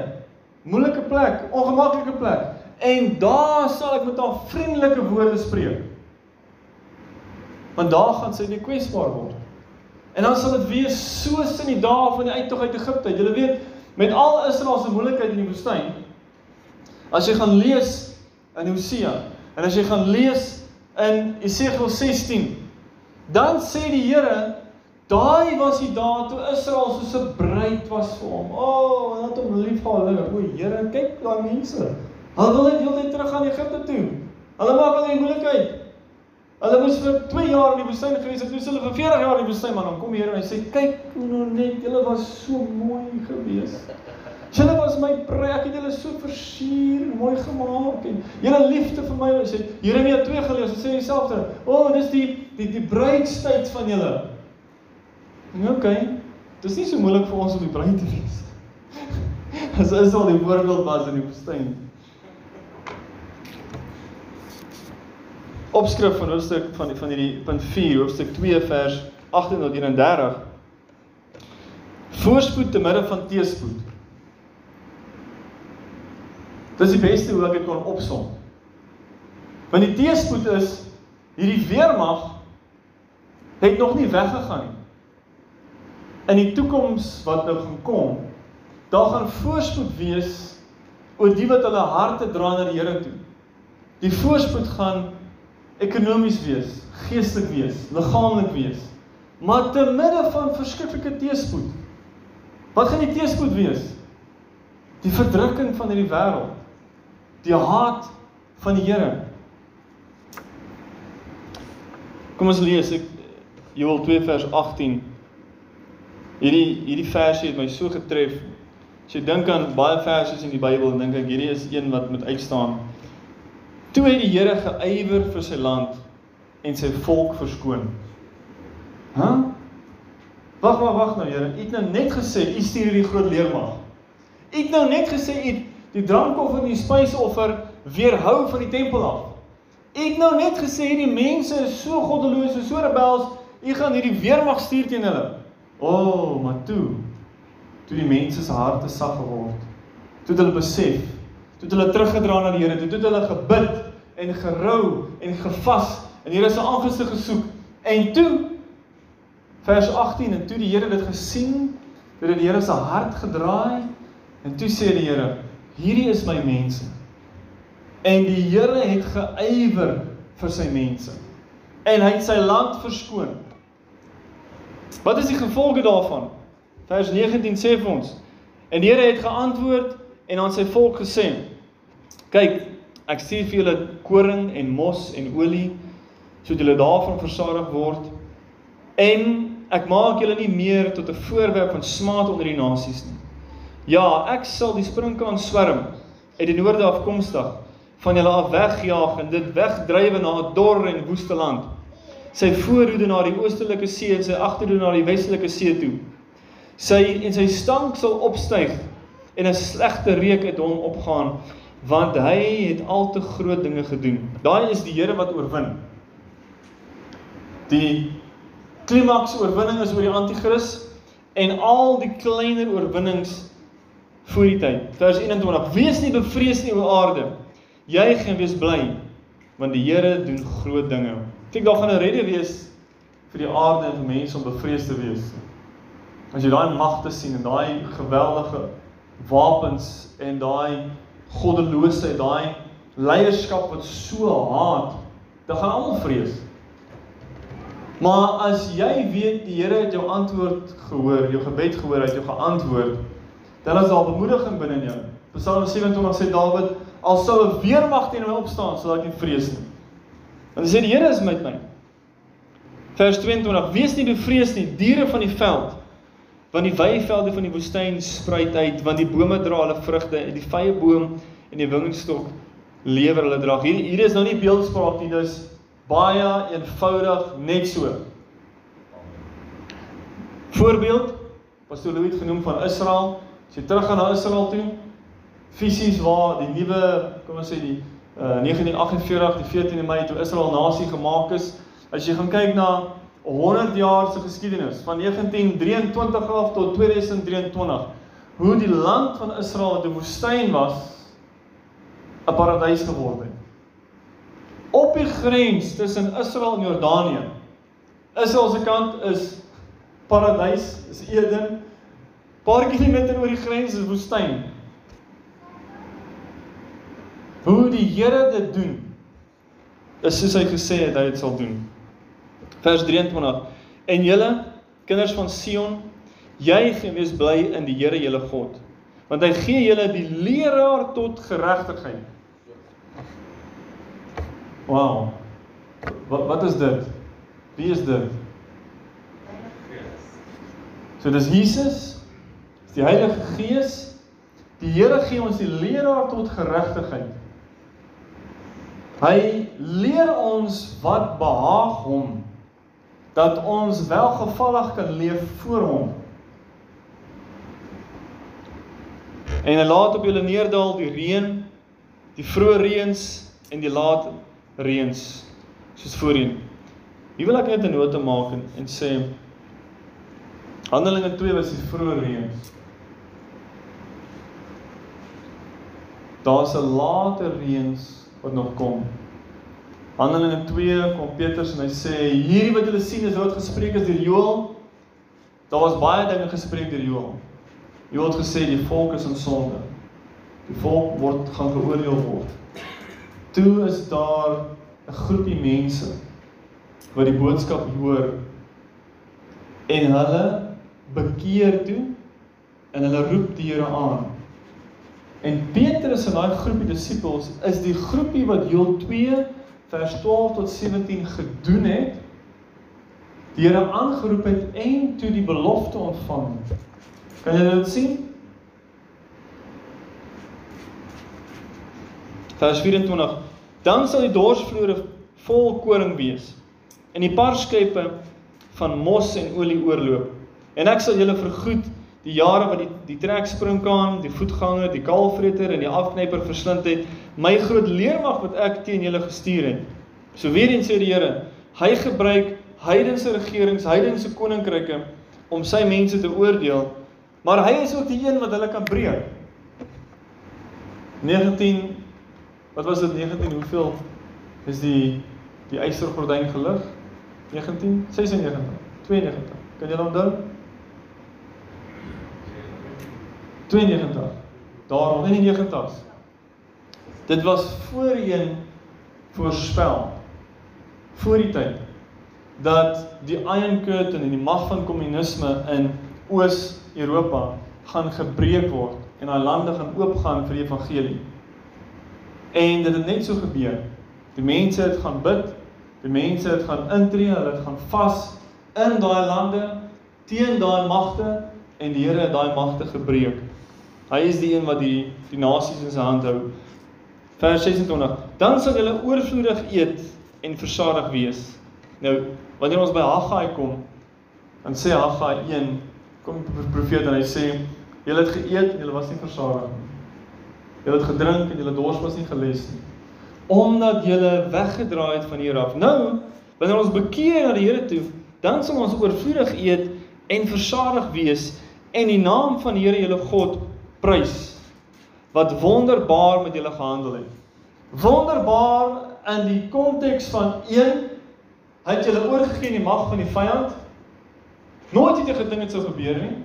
Speaker 1: moeilike plek, ongemaklike plek. En daar sal ek met haar vriendelike woorde spreek want daar gaan sy nie kwesbaar word. En dan sal dit wees soos in die dae van die uittog uit Egipte. Jy weet, met al Israel se moeilikheid in die woestyn. As jy gaan lees in Hosea en as jy gaan lees in Esegiel 16, dan sê die Here, daai was die dae toe Israel soos 'n bruid was vir hom. O, oh, het hom lief gehad. O, Here, kyk daai mense. Hulle wil net heeltyd terug gaan Egipte toe. Hulle maak al die moeilikheid. Hulle moes vir 2 jaar in die woestyn gewees het, toe hulle vir 40 jaar in die woestyn, maar dan kom die Here en hy sê, "Kyk nou net, julle was so mooi gewees. Julle was my prys, ek het julle so versier, mooi gemaak en julle liefde vir my." Hy sê, Jeremia 2 gelees, hy sê dieselfde. "O, oh, dis die die die bruidstyd van julle." Nou oké. Okay, dis nie so moeilik vir ons om die bruid te wees. As is al die voorbeeld was in die woestyn. opskrif van hoofstuk van van hierdie punt 4 hoofstuk 2 vers 18 tot 31 Voorspoed te midde van teëspoed. Dit is die beste hoe ek dit kon opsom. Want die teëspoed is hierdie weermag het nog nie weggegaan nie. In die toekoms wat nou gaan kom, daar gaan voorspoed wees oor die wat hulle harte dra na die Here toe. Die voorspoed gaan ekonomies wees, geestelik wees, liggaamlik wees. Maar te midde van verskriklike teëspoed. Wat gaan die teëspoed wees? Die verdrukking van hierdie wêreld. Die haat van die Here. Kom ons lees ek Joel 2 vers 18. Hierdie hierdie versie het my so getref. As jy dink aan baie versies in die Bybel, dink ek hierdie is een wat moet uitstaan. Toe het die Here geëiwer vir sy land en sy volk verskoon. Hæ? Huh? Wag, wag, wag nou, Here. U het nou net gesê u stuur hierdie groot leermag. U het nou net gesê u die drankoffer en die spysoffer weerhou van die tempel af. Het nou net gesê hierdie mense is so goddeloos, so rebels, u gaan hierdie weermag stuur teen hulle. O, oh, maar toe toe die mense se harte sag geword. Toe hulle besef, toe hulle teruggedra na die Here, toe hulle gebid en gerou en gevas en die Here se aangesig gesoek. En toe vers 18 en toe die Here dit gesien, het die Here se hart gedraai en toe sê die Here, hierdie is my mense. En die Here het geëiwer vir sy mense. En hy het sy land verskoon. Wat is die gevolge daarvan? Vers 19 sê vir ons: En die Here het geantwoord en aan sy volk gesê: Kyk, ek stuur vir julle koring en mos en olie sodat julle daarvan versadig word en ek maak julle nie meer tot 'n voorwerp van smaad onder die nasies nie. Ja, ek sal die sprinkaan swerm uit die noorde afkomstig van julle af wegjaag en dit wegdrywe na 'n dor en woeste land. Sy voorhoede na die oostelike see en sy agterhoede na die westelike see toe. Sy en sy stank sal opstyg en 'n slegte reuk uit hom opgaan want hy het al te groot dinge gedoen. Daai is die Here wat oorwin. Die klimaks oorwinning is oor die anti-kris en al die kleiner oorwinnings voor die tyd. Vers 21: Wees nie bevrees nie o aarde Juig en wees bly want die Here doen groot dinge. Dink daar gaan 'n redde wees vir die aarde en vir mense om bevrees te wees. As jy daai magte sien en daai geweldige wapens en daai goddeloosheid, daai leierskap wat so haat, dan gaan almal vrees. Maar as jy weet die Here het jou antwoord gehoor, jou gebed gehoor, hy het jou geantwoord, dan is daar bemoediging binne in jou. Psalm 27 sê Dawid, al sou 'n weermag teen my opstaan, sal ek nie vrees nie. Want hy sê die Here is met my. Vers 22: Wees nie bevrees nie, diere van die veld, want die weivelde van die woestyn spruit uit, want die bome dra hulle vrugte, en die vrye boom en die wingerdstok lewer hulle drag. Hier hier is nou nie beeldspraak nie, dis baie eenvoudig net so. Voorbeeld, Pastor Louis genoem van Israel. As jy teruggaan na Israel toe, fisies waar die nuwe, kom ons sê die uh, 1948, die 14de Mei toe Israel nasie gemaak is. As jy gaan kyk na 100 jaar se geskiedenis van 1923 af tot 2023, hoe die land van Israel wat 'n woestyn was, 'n paradys geword het. Op die grens tussen Israel en Jordanië. Israel se kant is paradys, is Eden. Paar kilometer oor die grens is woestyn. Hoe die Here dit doen is soos hy gesê het hy dit sal doen. Vers 23. En julle kinders van Sion, juig en wees bly in die Here julle God, want hy gee julle die leraar tot geregtigheid. Wow. Wat wat is dit? Wie is dit? So dis Jesus, die Heilige Gees. Die Here gee ons die leraar tot geregtigheid. Hy leer ons wat behaag hom dat ons welgevallig kan leef voor hom. En hy laat op julle neerdal die reën, die vroeë reëns en die laat reëns soos voorheen. Hier wil ek net 'n nota maak en, en sê Handelinge 2 was die vroeë reëns. Daar's 'n later reëns wat nog kom. Handelinge 2 kom Petrus en hy sê hierdie wat julle sien is wat gespreek is deur Joël. Daar was baie dinge gespreek deur Joël. Joël het gesê die volk is in sonde. Die volk word gaan geoordeel word. Toe is daar 'n groepie mense wat die boodskap hoor en hulle bekeer toe en hulle roep die Here aan. En Petrus en daai groepie disippels is die groepie wat Joël 2 vers 12 tot 17 gedoen het. Die Here aangeroep het en toe die belofte ontvang. Kan jy dit sien? Vers 24. Dan sal die dorsvloere vol koring wees en die parskype van mos en olie oorloop. En ek sal julle vergoed die jare wat die die trekspringkaan, die voetganger, die kaalvreter en die afknyper verslind het, my groot leermag wat ek teen julle gestuur het. So weer eens sê die Here, hy gebruik heidense regerings, heidense koninkryke om sy mense te oordeel Maar hy is ook die een wat hulle kan breek. 19 Wat was dit 19 hoeveel is die die eistergordyn gelig? 1996 92. Kan jy onthou? 92. Daarom in die 90s. Dit was voorheen voorspel voor die tyd dat die Iron Curtain en die mag van kommunisme in Oos-Europa gaan gebreek word en daai lande gaan oopgaan vir die evangelie. En dit het net so gebeur. Die mense het gaan bid, die mense het gaan intree, hulle het gaan vas in daai lande teen daai magte en die Here het daai magte gebreek. Hy is die een wat die die nasies in sy hand hou. Vers 26. Dan sal julle oorvloedig eet en versadig wees. Nou, wanneer ons by Haggai kom, dan sê Haggai 1, kom die profeet en hy sê, julle het geëet en julle was nie versadig nie. Julle het gedrink en julle dors was nie geles nie. Omdat julle weggedraai het van hier af. Nou, wanneer ons bekeer na die Here toe, dan sal ons oorvloedig eet en versadig wees en die naam van die Here julle God prys wat wonderbaar met julle gehandel het. Wonderbaar in die konteks van een hy het julle oorgegee in die mag van die vyand. Nooit het jy gedink dit sou gebeur nie.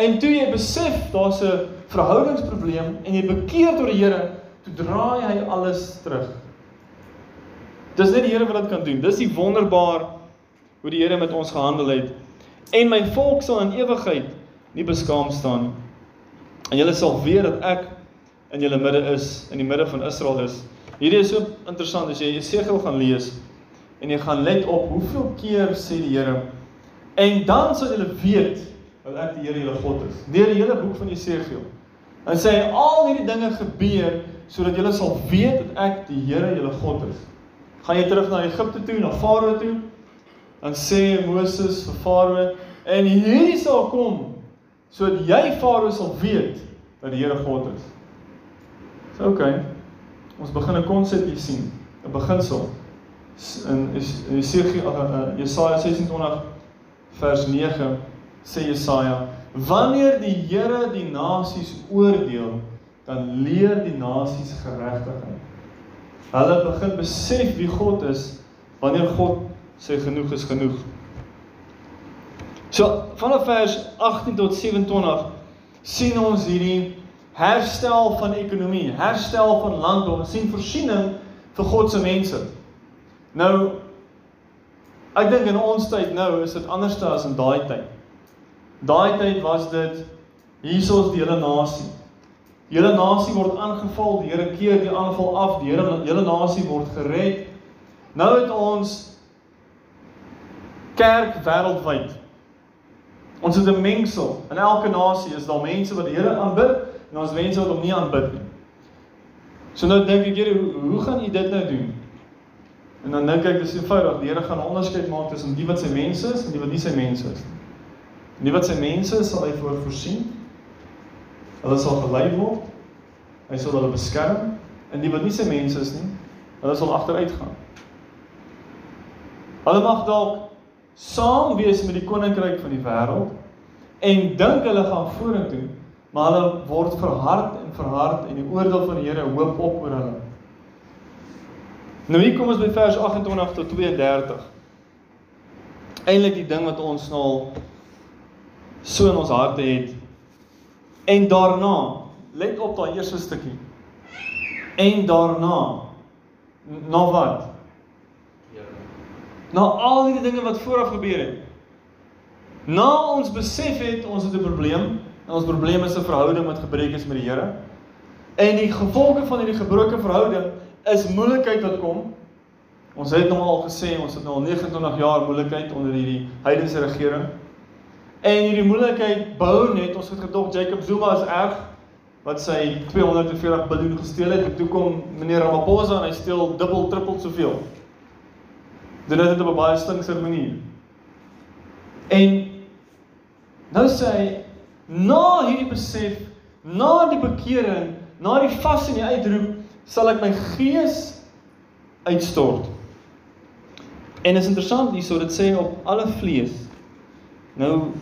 Speaker 1: En toe jy besef daar's 'n verhoudingsprobleem en jy bekeer tot die Here, toe draai hy alles terug. Dis net die Here wat dit kan doen. Dis die wonderbaar hoe die Here met ons gehandel het. En my volk sal in ewigheid nie beskaam staan nie. En julle sal weet dat ek in julle midde is, in die midde van Israel is. Hierdie is so interessant as jy Jesegiel gaan lees en jy gaan let op hoeveel keer sê die Here en dan sal julle weet dat ek die Here julle God is. Deur die hele boek van Jesegiel. En sê al hierdie dinge gebeur sodat julle sal weet dat ek die Here julle God is. Gaan jy terug na Egipte toe, na Farao toe? Dan sê Moses vir Farao en hierdie sal kom sodat jy Farao sal weet dat die Here God is. Dis so, okay. Ons begin 'n konsep hier sien, 'n beginsel. In Jesaja Jesaja 26 vers 9 sê Jesaja, wanneer die Here die nasies oordeel, dan leer die nasies geregtigheid. Hulle begin besef wie God is wanneer God sê genoeg is genoeg. So vanaf vers 18 tot 27 sien ons hierdie herstel van ekonomie, herstel van landbou, ons sien voorsiening vir God se mense. Nou ek dink in ons tyd nou is dit anders as in daai tyd. Daai tyd was dit hiersoos die hele nasie. Die hele nasie word aangeval, die Here keer die aanval af, die hele hele nasie word gered. Nou het ons kerk wêreldwyd. Ons het 'n mengsel. In elke nasie is daar mense wat die Here aanbid en ons mense wat hom nie aanbid nie. So nou dink ek, Here, hoe, hoe gaan U dit nou doen? En dan dink ek dis eenvoudig, die Here gaan 'n onderskeid maak tussen die wat sy mense is en die wat nie sy mense is nie. En die wat sy mense is, sal hy voor voorsien. Hulle sal gelei word. Hy sal hulle beskerm en die wat nie sy mense is nie, hulle sal agteruit gaan. Hulle mag dalk saam wees met die koninkryk van die wêreld en dink hulle gaan vorentoe, maar hulle word verhard en verhard en die oordeel van die Here hoop op oor hulle. Nou hier kom ons by vers 28 tot 32. Eindelik die ding wat ons nou so in ons harte het. En daarna, let op daai eerste stukkie. En daarna na wat? Na al die dinge wat vooraf gebeur het. Na ons besef het ons het 'n probleem, en ons probleem is 'n verhouding wat gebreek is met die Here. En die gevolge van hierdie gebroke verhouding is moeilikheid wat kom. Ons het nou al gesê ons het nou al 29 jaar moeilikheid onder hierdie heidense regering. En hierdie moeilikheid bou net, ons het gedog Jacob Zuma is erg wat sy 240 biljoen gesteel het en toe kom meneer Ramaphosa en hy steel dubbel, trippel soveel doen dit op 'n baie slinkse manier. En nou sê hy na hierdie besef, na die bekering, na die vas en die uitroep, sal ek my gees uitstort. En is interessant hierso dit sê op alle vlees. Nou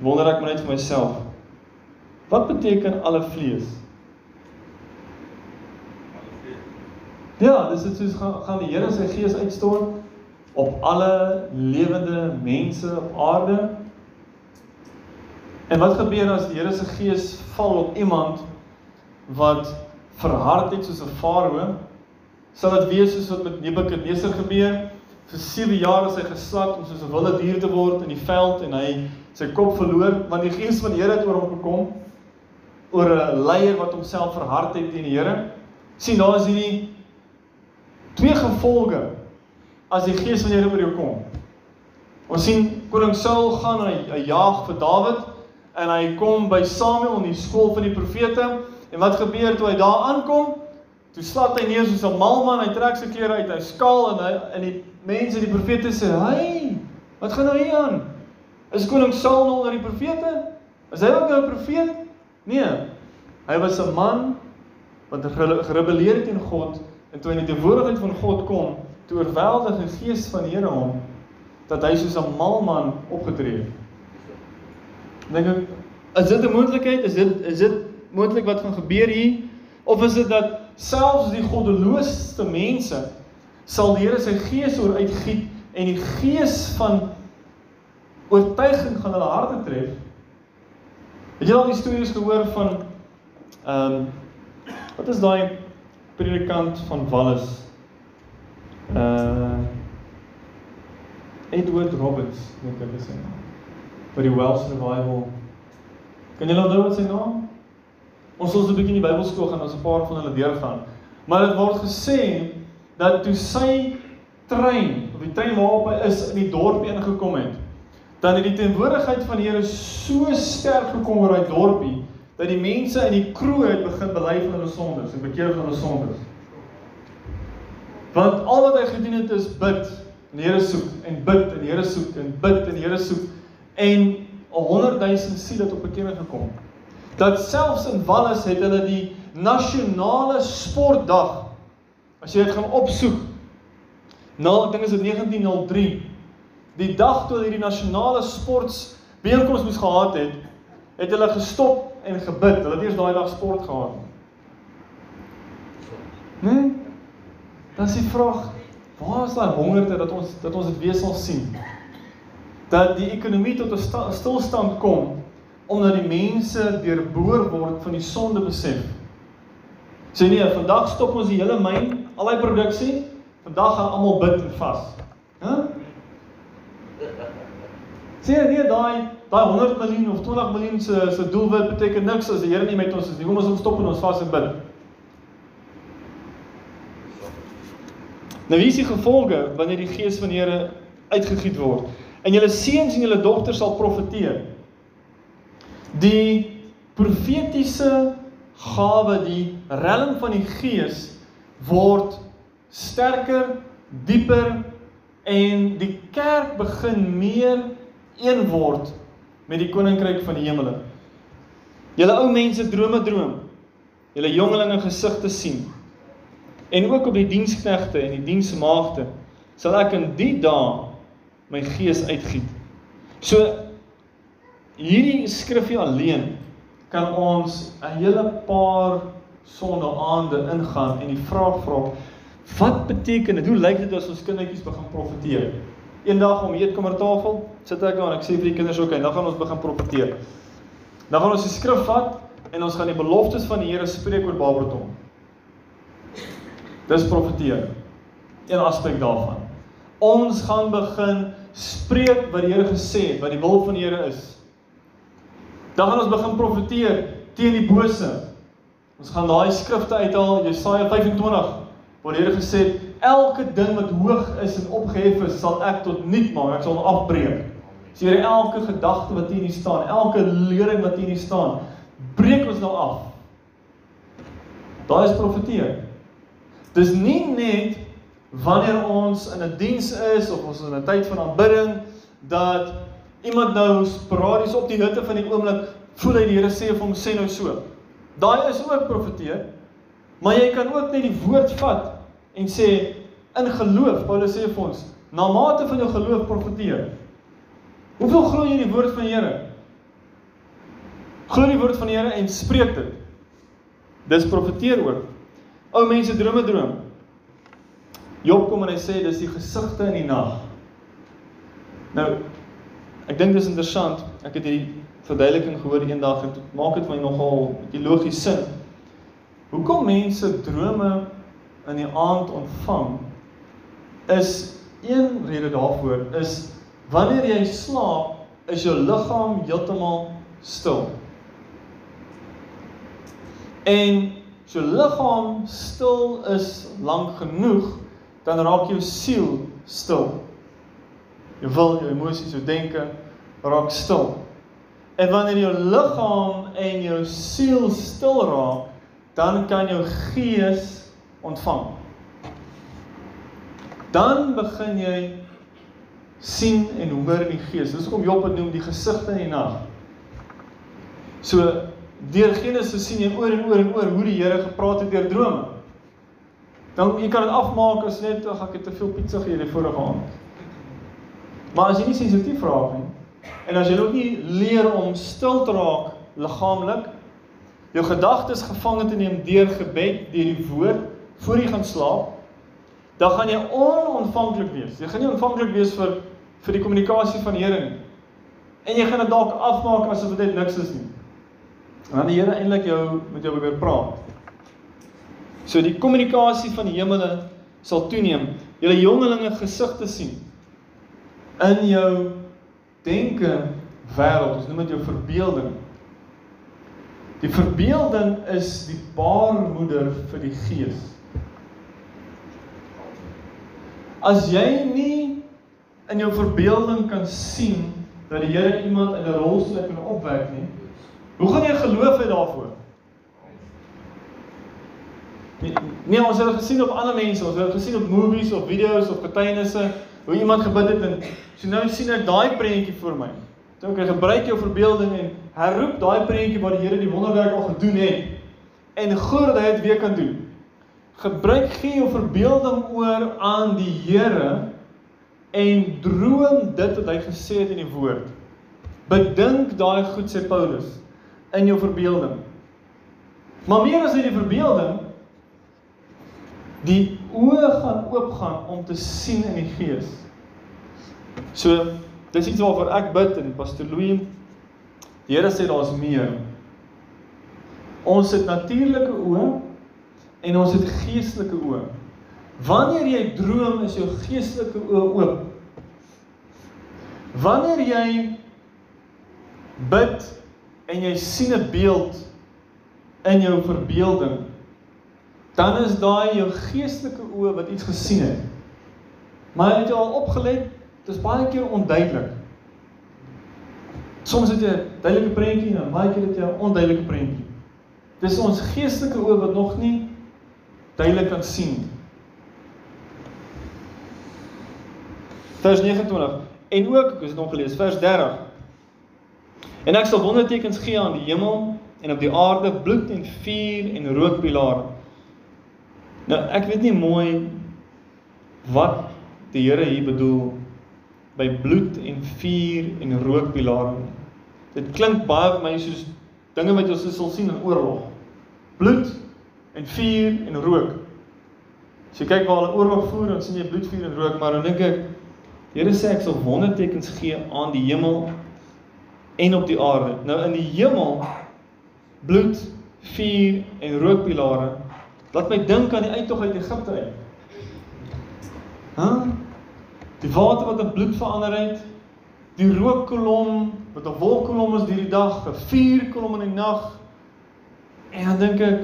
Speaker 1: wonder ek maar net vir myself. Wat beteken alle vlees? Ja, dis dit soos gaan, gaan die Here sy gees uitstort op alle lewende mense op aarde. En wat gebeur as die Here se gees val op iemand wat verhard het soos 'n farao? Sal dit wees soos wat met Nebukadneser gebeur? Vir 7 jaar is hy geslag om soos 'n wilde dier te word in die veld en hy sy kop verloor want die gees van die Here het oor hom gekom oor 'n leier wat homself verhard het teen die Here. sien daar is hierdie twee gevolge as die gees van die Here oor jou kom. Ons sien koning Saul gaan hy, hy jaag vir Dawid en hy kom by Samuel in die skool van die profete en wat gebeur toe hy daar aankom? Toe slat hy neer soos 'n mal man, hy trek sy klere uit, hy skaal en hy en die mense, die profete sê, "Hey, wat gaan nou hier aan? Is koning Saul nou onder die profete? Is hy ook nou 'n profeet?" Nee. Hy was 'n man wat gerebelleer teen God En toe hy in die teenwoordigheid van God kom, toe oorweldig die gees van die Here hom dat hy soos 'n mal man opgetree het. Dink ek, is dit 'n moontlikheid? Is dit is dit moontlik wat gaan gebeur hier? Of is dit dat selfs die goddeloosste mense sal die Here sy gees oor uitgiet en die gees van oortuiging gaan hulle harte tref? Het jy al die stories gehoor van ehm um, wat is daai predikant van Wallis. Uh Edward Roberts, dink ek is sy naam. Vir die Welsh Revival. Kan jy onthou wat sy naam? Ons sal so 'n bietjie in die Bybelskool gaan, ons 'n paar van hulle deurgaan. Maar dit word gesê dat toe sy trein, of die trein waarop hy is in die dorp ingekom het, dan het die teenwoordigheid van die Here so sterk gekom oor daai dorpie dat die mense in die kroeg het begin bely van hulle sondes en bekeer van hulle sondes. Want al wat hy gedoen het is bid en die Here soek en bid en die Here soek en bid en die Here soek en 100 000 siele tot bekering gekom. Dat selfs in Wallis het hulle die nasionale sportdag as jy dit gaan opsoek. Nou, ek dink is dit 1903. Die dag toe hierdie nasionale sports beelkoms moes gehad het, het hulle gestop en gebid. Hulle het eers daai dag sport gehad. Nee. Dan is die vraag, waar is daai hongerte dat ons dat ons dit weer sal sien? Dat die ekonomie tot 'n stilstand kom omdat die mense deurboor word van die sonde besef. Sê nee, vandag stop ons die hele myn, al die produksie. Vandag gaan almal bid en vas. Huh? Sê nee, daai daai 100 miljoen of 20 miljoen se se doelwit beteken niks as die Here nie met ons is nie. Kom ons ons stop en ons vas en bid. Nou wie is die gevolge wanneer die gees van die Here uitgegiet word? En julle seuns en julle dogters sal profeteer. Die profetiese gawe, die riem van die gees word sterker, dieper en die kerk begin meer een word met die koninkryk van die hemele. Julle ou mense drome droom. Julle jongelinge gesigte sien. En ook op die diensknegte en die diensmaagde sal ek in die dae my gees uitgiet. So hierdie skrifgie alleen kan ons 'n hele paar sonnaande ingaan en die vraag vra wat beteken dit? Hoe lyk dit as ons kindertjies begin profeteer? Eendag om eetkamertafel sit ek daar en ek sê vir die kinders ook, okay, dan gaan ons begin profeteer. Dan gaan ons die skrif vat en ons gaan die beloftes van die Here spreek oor Babelton. Dis profeteer. Een aspek daarvan. Ons gaan begin spreek wat die Here gesê het, wat die wil van die Here is. Dan gaan ons begin profeteer teen die bose. Ons gaan daai skrifte uithaal, Jesaja 25, waar die Here gesê het, elke ding wat hoog is en opgehef is, sal ek tot niet maak, ek sal afbreek. So hier elke gedagte wat hier nie staan, elke lering wat hier nie staan, breek ons nou af. Daar is profeteer. Dis nie net wanneer ons in 'n diens is of ons in 'n tyd van aanbidding dat iemand nou sporadies op die hitte van die oomblik voel hy die Here sê vir hom sê nou so. Daai is ook profeteer. Maar jy kan ook net die woord vat en sê in geloof, Paulus sê vir ons, na mate van jou geloof profeteer. Hoeveel glo jy die woord van die Here? Glo die woord van die Here en spreek dit. Dis profeteer ook. Ou mense drome droom. Job kom en hy sê dis die gesigte in die nag. Nou ek dink dis interessant. Ek het hierdie verduideliking gehoor eendag en dit maak dit vir my nogal 'n bietjie logies sin. Hoekom mense drome in die aand ontvang is een rede daarvoor is wanneer jy slaap is jou liggaam heeltemal stil. En so liggaam stil is lank genoeg, dan raak jou siel stil. Jou wil, jou emosies, jou denke raak stil. En wanneer jou liggaam en jou siel stil raak, dan kan jou gees ontvang. Dan begin jy sien en hoor in die gees. Dis hoekom Job dit noem die gesigte in die nag. So deur Genesis sien jy oor en oor en oor hoe die Here gepraat het deur drome. Dan jy kan dit afmaak as net ag ek het te veel pizza geëet die vorige aand. Maar as jy nie sensitief raak nie en as jy ook nie leer om stil te raak liggaamlik, jou gedagtes gevange te neem deur gebed, deur die woord voor jy gaan slaap, dan gaan jy onontvanklik wees. Jy gaan nie ontvanklik wees vir vir die kommunikasie van die Here nie. En jy gaan dit dalk afmaak asof dit niks is nie. En dan die Here eintlik jou met jou probeer praat. So die kommunikasie van die hemele sal toeneem. Julle jongelinge gesigte sien in jou denke wêreld. Ons noem dit jou verbeelding. Die verbeelding is die baarmoeder vir die gees. As jy nie in jou verbeelding kan sien dat die Here iemand in 'n rolstoel kan opwek nie, Hoe gaan jy geloof hê daarvoor? Nee, ons het gesien op ander mense, ons het gesien op movies of video's of getuienisse hoe iemand gebid het en so nou sien ek daai prentjie voor my. Toe ek gebruik jou verbeelding en herroep daai prentjie wat die Here die wonderwerk al gedoen het en glo dat hy dit weer kan doen. Gebruik gee jou verbeelding oor aan die Here en droom dit wat hy gesê het in die woord. Bedink daai goed sê Paulus in jou verbeelding. Maar meer as net die verbeelding, die oë gaan oopgaan om te sien in die gees. So, dis iets waarvoor ek bid en Pastor Louis die Here sê daar's meer. Ons het natuurlike oë en ons het geestelike oë. Wanneer jy droom, is jou geestelike oë oop. Wanneer jy bid en jy sien 'n beeld in jou verbeelding, dan is daai jou geestelike oë wat iets gesien het. Maar het jy al opgelet, dit is baie keer onduidelik. Soms het jy 'n duidelike prentjie en baie keer het jy 'n onduidelike prentjie. Dis ons geestelike oë wat nog nie duidelik kan sien. Vers 29 en ook, ek het nog gelees, vers 30 En ek sal wondertekens gee aan die hemel en op die aarde bloed en vuur en rookpilare. Nou ek weet nie mooi wat die Here hier bedoel by bloed en vuur en rookpilare nie. Dit klink baie vir my soos dinge wat ons sal sien in oorlog. Bloed en vuur en rook. As jy kyk waar hulle oorlog voer, dan sien jy bloed, vuur en rook, maar dan dink ek die Here sê ek sal wondertekens gee aan die hemel en op die aarde. Nou in die hemel bloed, vuur en rookpilare. Laat my dink aan die uittog uit Egipte uit. Hæ? Die water wat in bloed verander het, die rookkolom wat 'n wolkkolom is hierdie dag, 'n vuurkolom in die nag. En dan dink ek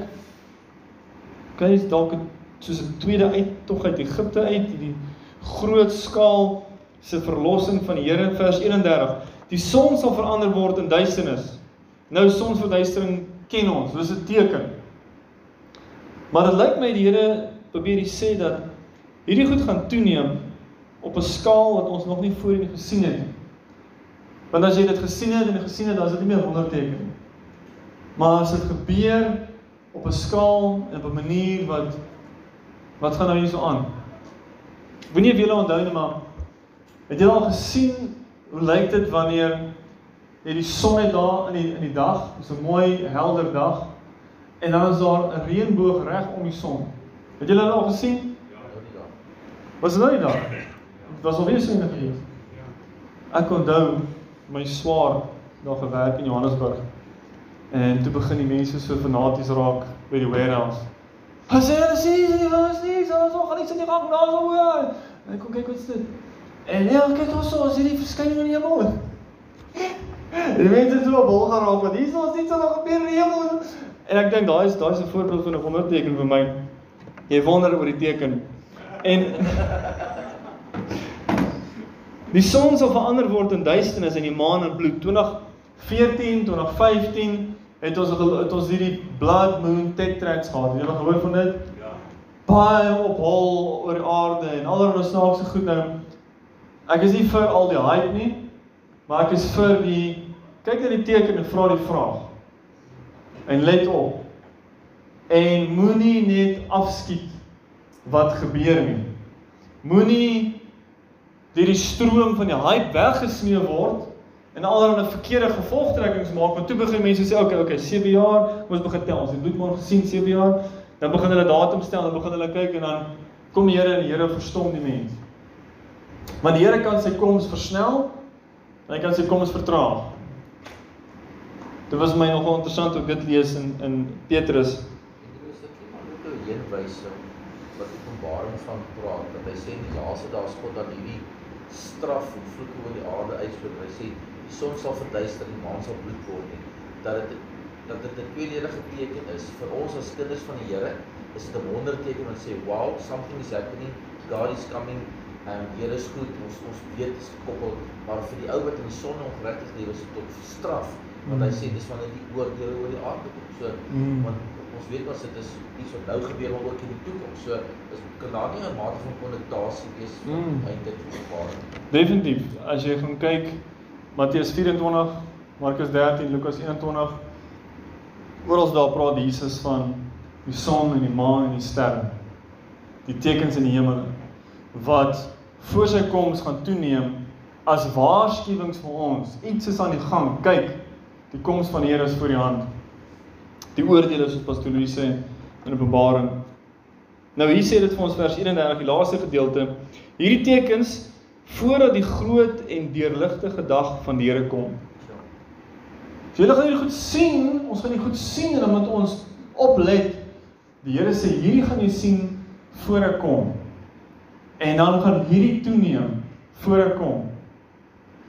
Speaker 1: kyk is dalk soos 'n tweede uittog uit Egipte uit, hierdie groot skaal se verlossing van die Here vers 31. Die son sal verander word in duisternis. Nou sonsverduistering ken ons, dis 'n teken. Maar dit lyk my die Here probeer hier sê dat hierdie goed gaan toeneem op 'n skaal wat ons nog nie voorheen gesien het nie. Want as jy dit gesien het en gesien het, dan is dit nie meer wonderteken nie. Maar as dit gebeur op 'n skaal en op 'n manier wat wat gaan nou hier so aan? Nie of julle onthou nie, maar het julle al gesien Hoe lyk dit wanneer het die son net daar in die in die dag, dis 'n mooi helder dag. En dan is daar 'n reënboog reg om die son. Het julle dit al gesien?
Speaker 2: Ja, die dag.
Speaker 1: Was dit nou nie daar? Dit was alweer so net gewees. Ek onthou my swaar daar gewerk in Johannesburg. En toe begin die mense so fanaties raak by die warehouse. Hy sê hulle jy was nie, so so gaan iets in die gang daar so hoor. En ek kom kyk wat's dit. En ja, kyk ons so, as hierdie verskyning in die hemel. Die mense so bol geraak want hier is so nog gebeur in die hemel. En ek dink daai is daai is 'n voorbeeld van 'n wonderteken vir my. Jy wonder oor die teken. En die son sal verander word in duisternis en die maan in bloed. 2014, 2015 het ons het ons hierdie blood moon tetrax gehad. Het julle gehoor van dit?
Speaker 3: Ja.
Speaker 1: Baie op hol oor aarde en allerlei snaakse goed nou. Ek is nie vir al die hype nie, maar ek is vir die kyk na die teken en vra die vraag. En let op. En moenie net afskiet wat gebeur nie. Moenie deur die stroom van die hype weggesmee word en allerlei verkeerde gevolgtrekkings maak want toe begin mense sê okay okay 7 jaar ons begin tel ons het bloedmaan gesien 7 jaar dan begin hulle datum stel dan begin hulle kyk en dan kom die Here en die Here verstom die mens. Want die Here kan sy koms versnel en hy kan sy koms vertraag. Dit was my nogal interessant om dit lees in in Petrus
Speaker 2: En dit nie maar ook 'n heenwyse wat Openbaring van praat dat hy sê in die laaste dae is God dan hierdie straf en vloeke oor die aarde uitspreek. Hy sê die son sal verduister en die maan sal bloed word nie. Dat dit dat dit 'n tweeledige teken is vir ons as kinders van die Here. Is dit 'n wonderteken wat sê wow, something is happening. God is coming. En Here is goed. Ons ons weet is gekoppel, maar vir die ou wat in die son ongeregtig lewe is dit tot straf. Want hy sê dis wanneer die oordeele oor die aarde kom. So
Speaker 1: Mm.
Speaker 2: want ons weet wat dit is iets wat nou gebeur maar ook in die toekoms. So is kan daar nie 'n mate van konnektasie wees van
Speaker 1: Mm.
Speaker 2: eintlik openbaring.
Speaker 1: Definitief. As jy gaan kyk Matteus 24, Markus 13, Lukas 21, oral daar praat Jesus van die son en die maan en die sterre. Die tekens in die hemel wat voor sy koms gaan toeneem as waarskuwings vir ons. Iets is aan die gang. Kyk, die koms van die Here is voor die hand. Die oordeele soos Pastor Louis sê in Openbaring. Nou hier sê dit vir ons vers 31, die laaste gedeelte. Hierdie tekens voordat die groot en deurligtige dag van die Here kom. So julle gaan hierdie goed sien, ons gaan dit goed sien en dan moet ons oplet. Die Here sê hierdie gaan jy sien voor ek kom. En dan gaan hierdie toeneem voor ek kom.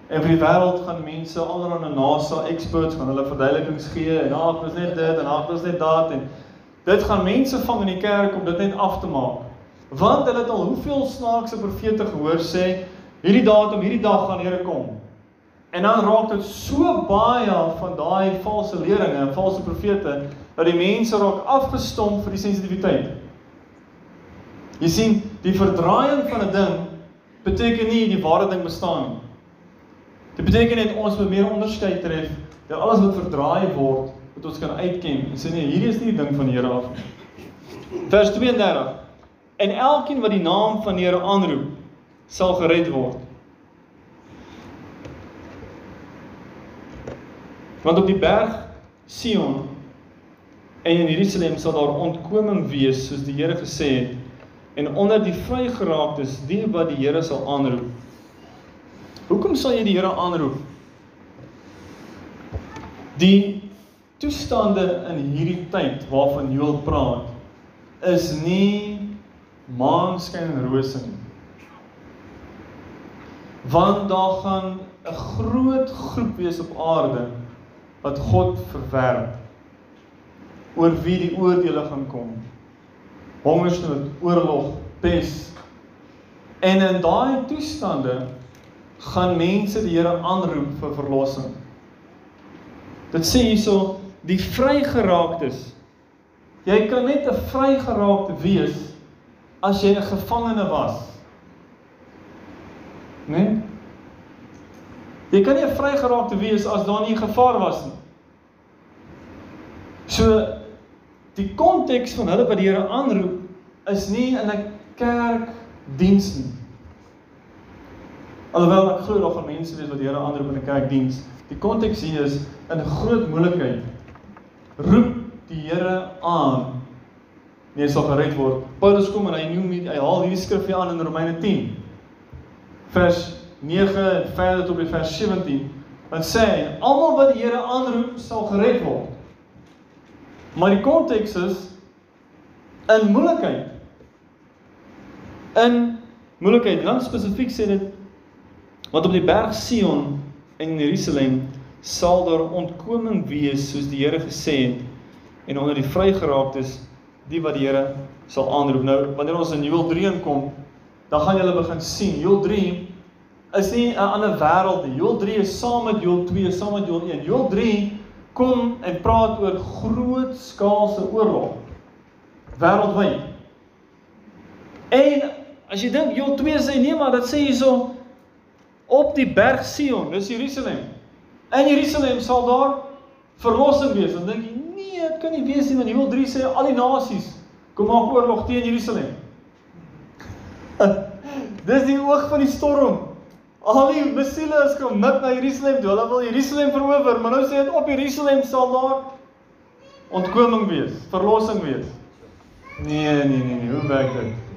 Speaker 1: En vir die wêreld gaan mense allerlei NASA experts gaan hulle verduidelikings gee en ag, dis net dit en ag, dis net dat en dit gaan mense vang in die kerk om dit net af te maak. Want hulle het al hoeveel snaakse profete gehoor sê hierdie datum, hierdie dag gaan Here kom. En dan raak dit so baie van daai valse leringe en valse profete dat die mense raak afgestomp vir die sensitiwiteit. Jy sien, die verdraaiing van 'n ding beteken nie die ware ding bestaan nie. Dit beteken net ons moet meer onderskeid tref dat alles wat verdraai word, moet ons kan uitken en sê nee, hierdie is nie die ding van die Here af nie. Vers 32. En elkeen wat die naam van die Here aanroep, sal gered word. Want op die berg Sion en in Jerusalem sal daar ontkoming wees soos die Here gesê het en onder die vrygeraaktes die wat die Here sal aanroep. Hoekom sal jy die Here aanroep? Die toestande in hierdie tyd waarvan Joel praat is nie maanskyn en rose nie. Want daar gaan 'n groot groep wees op aarde wat God verwerp oor wie die oordeele gaan kom. Hongersnood, oorlog, pes. En in daai toestande gaan mense die Here aanroep vir verlossing. Dit sê hierso die vrygeraaktes. Jy kan net 'n vrygeraakte wees as jy 'n gevangene was. Né? Nee? Jy kan nie 'n vrygeraakte wees as daar nie gevaar was nie. So die konteks van hulle wat die Here aanroep is nie in 'n kerkdiens nie. Alhoewel ek glo daar gaan mense wees wat die Here aanroep in 'n kerkdiens. Die konteks hier is in 'n groot moeilikheid roep die Here aan. Nee, sal gered word. Paulus kom en hy noem hy haal hierdie skrif hier aan in Romeine 10 vers 9 en verder tot by vers 17. Want sê almal wat die Here aanroep sal gered word. Maar die konteks is in moeilikheid. In moeilikheid, dan spesifiek sê dit want op die berg Sion in Jerusalem sal daar ontkoming wees soos die Here gesê het en onder die vrygeraaktes die wat die Here sal aanroep. Nou wanneer ons in Joël 3 inkom, dan gaan julle begin sien. Joël 3 is nie 'n ander wêreld nie. Joël 3 is saam met Joël 2, saam met Joël 1. Joël 3 kom en praat oor groot skaalse oorlog wêreldwyd. En as jy dink Joël 2 sê nee, maar dit sê hierso op die berg Sion, dis Jerusalem. In Jerusalem sal daar verlossing wees. Dan dink jy, nee, dit kan nie wees nie want Joël 3 sê al die nasies kom maak oorlog teen Jerusalem. Dis die oog van die storm. Al die missiele is gemik na Jerusalem toe. Hulle wil Jerusalem verower, maar nou sê dit op Jerusalem sal daar ontkoming wees, verlossing wees. Nee, nee, nee, nee, hoe werk dit?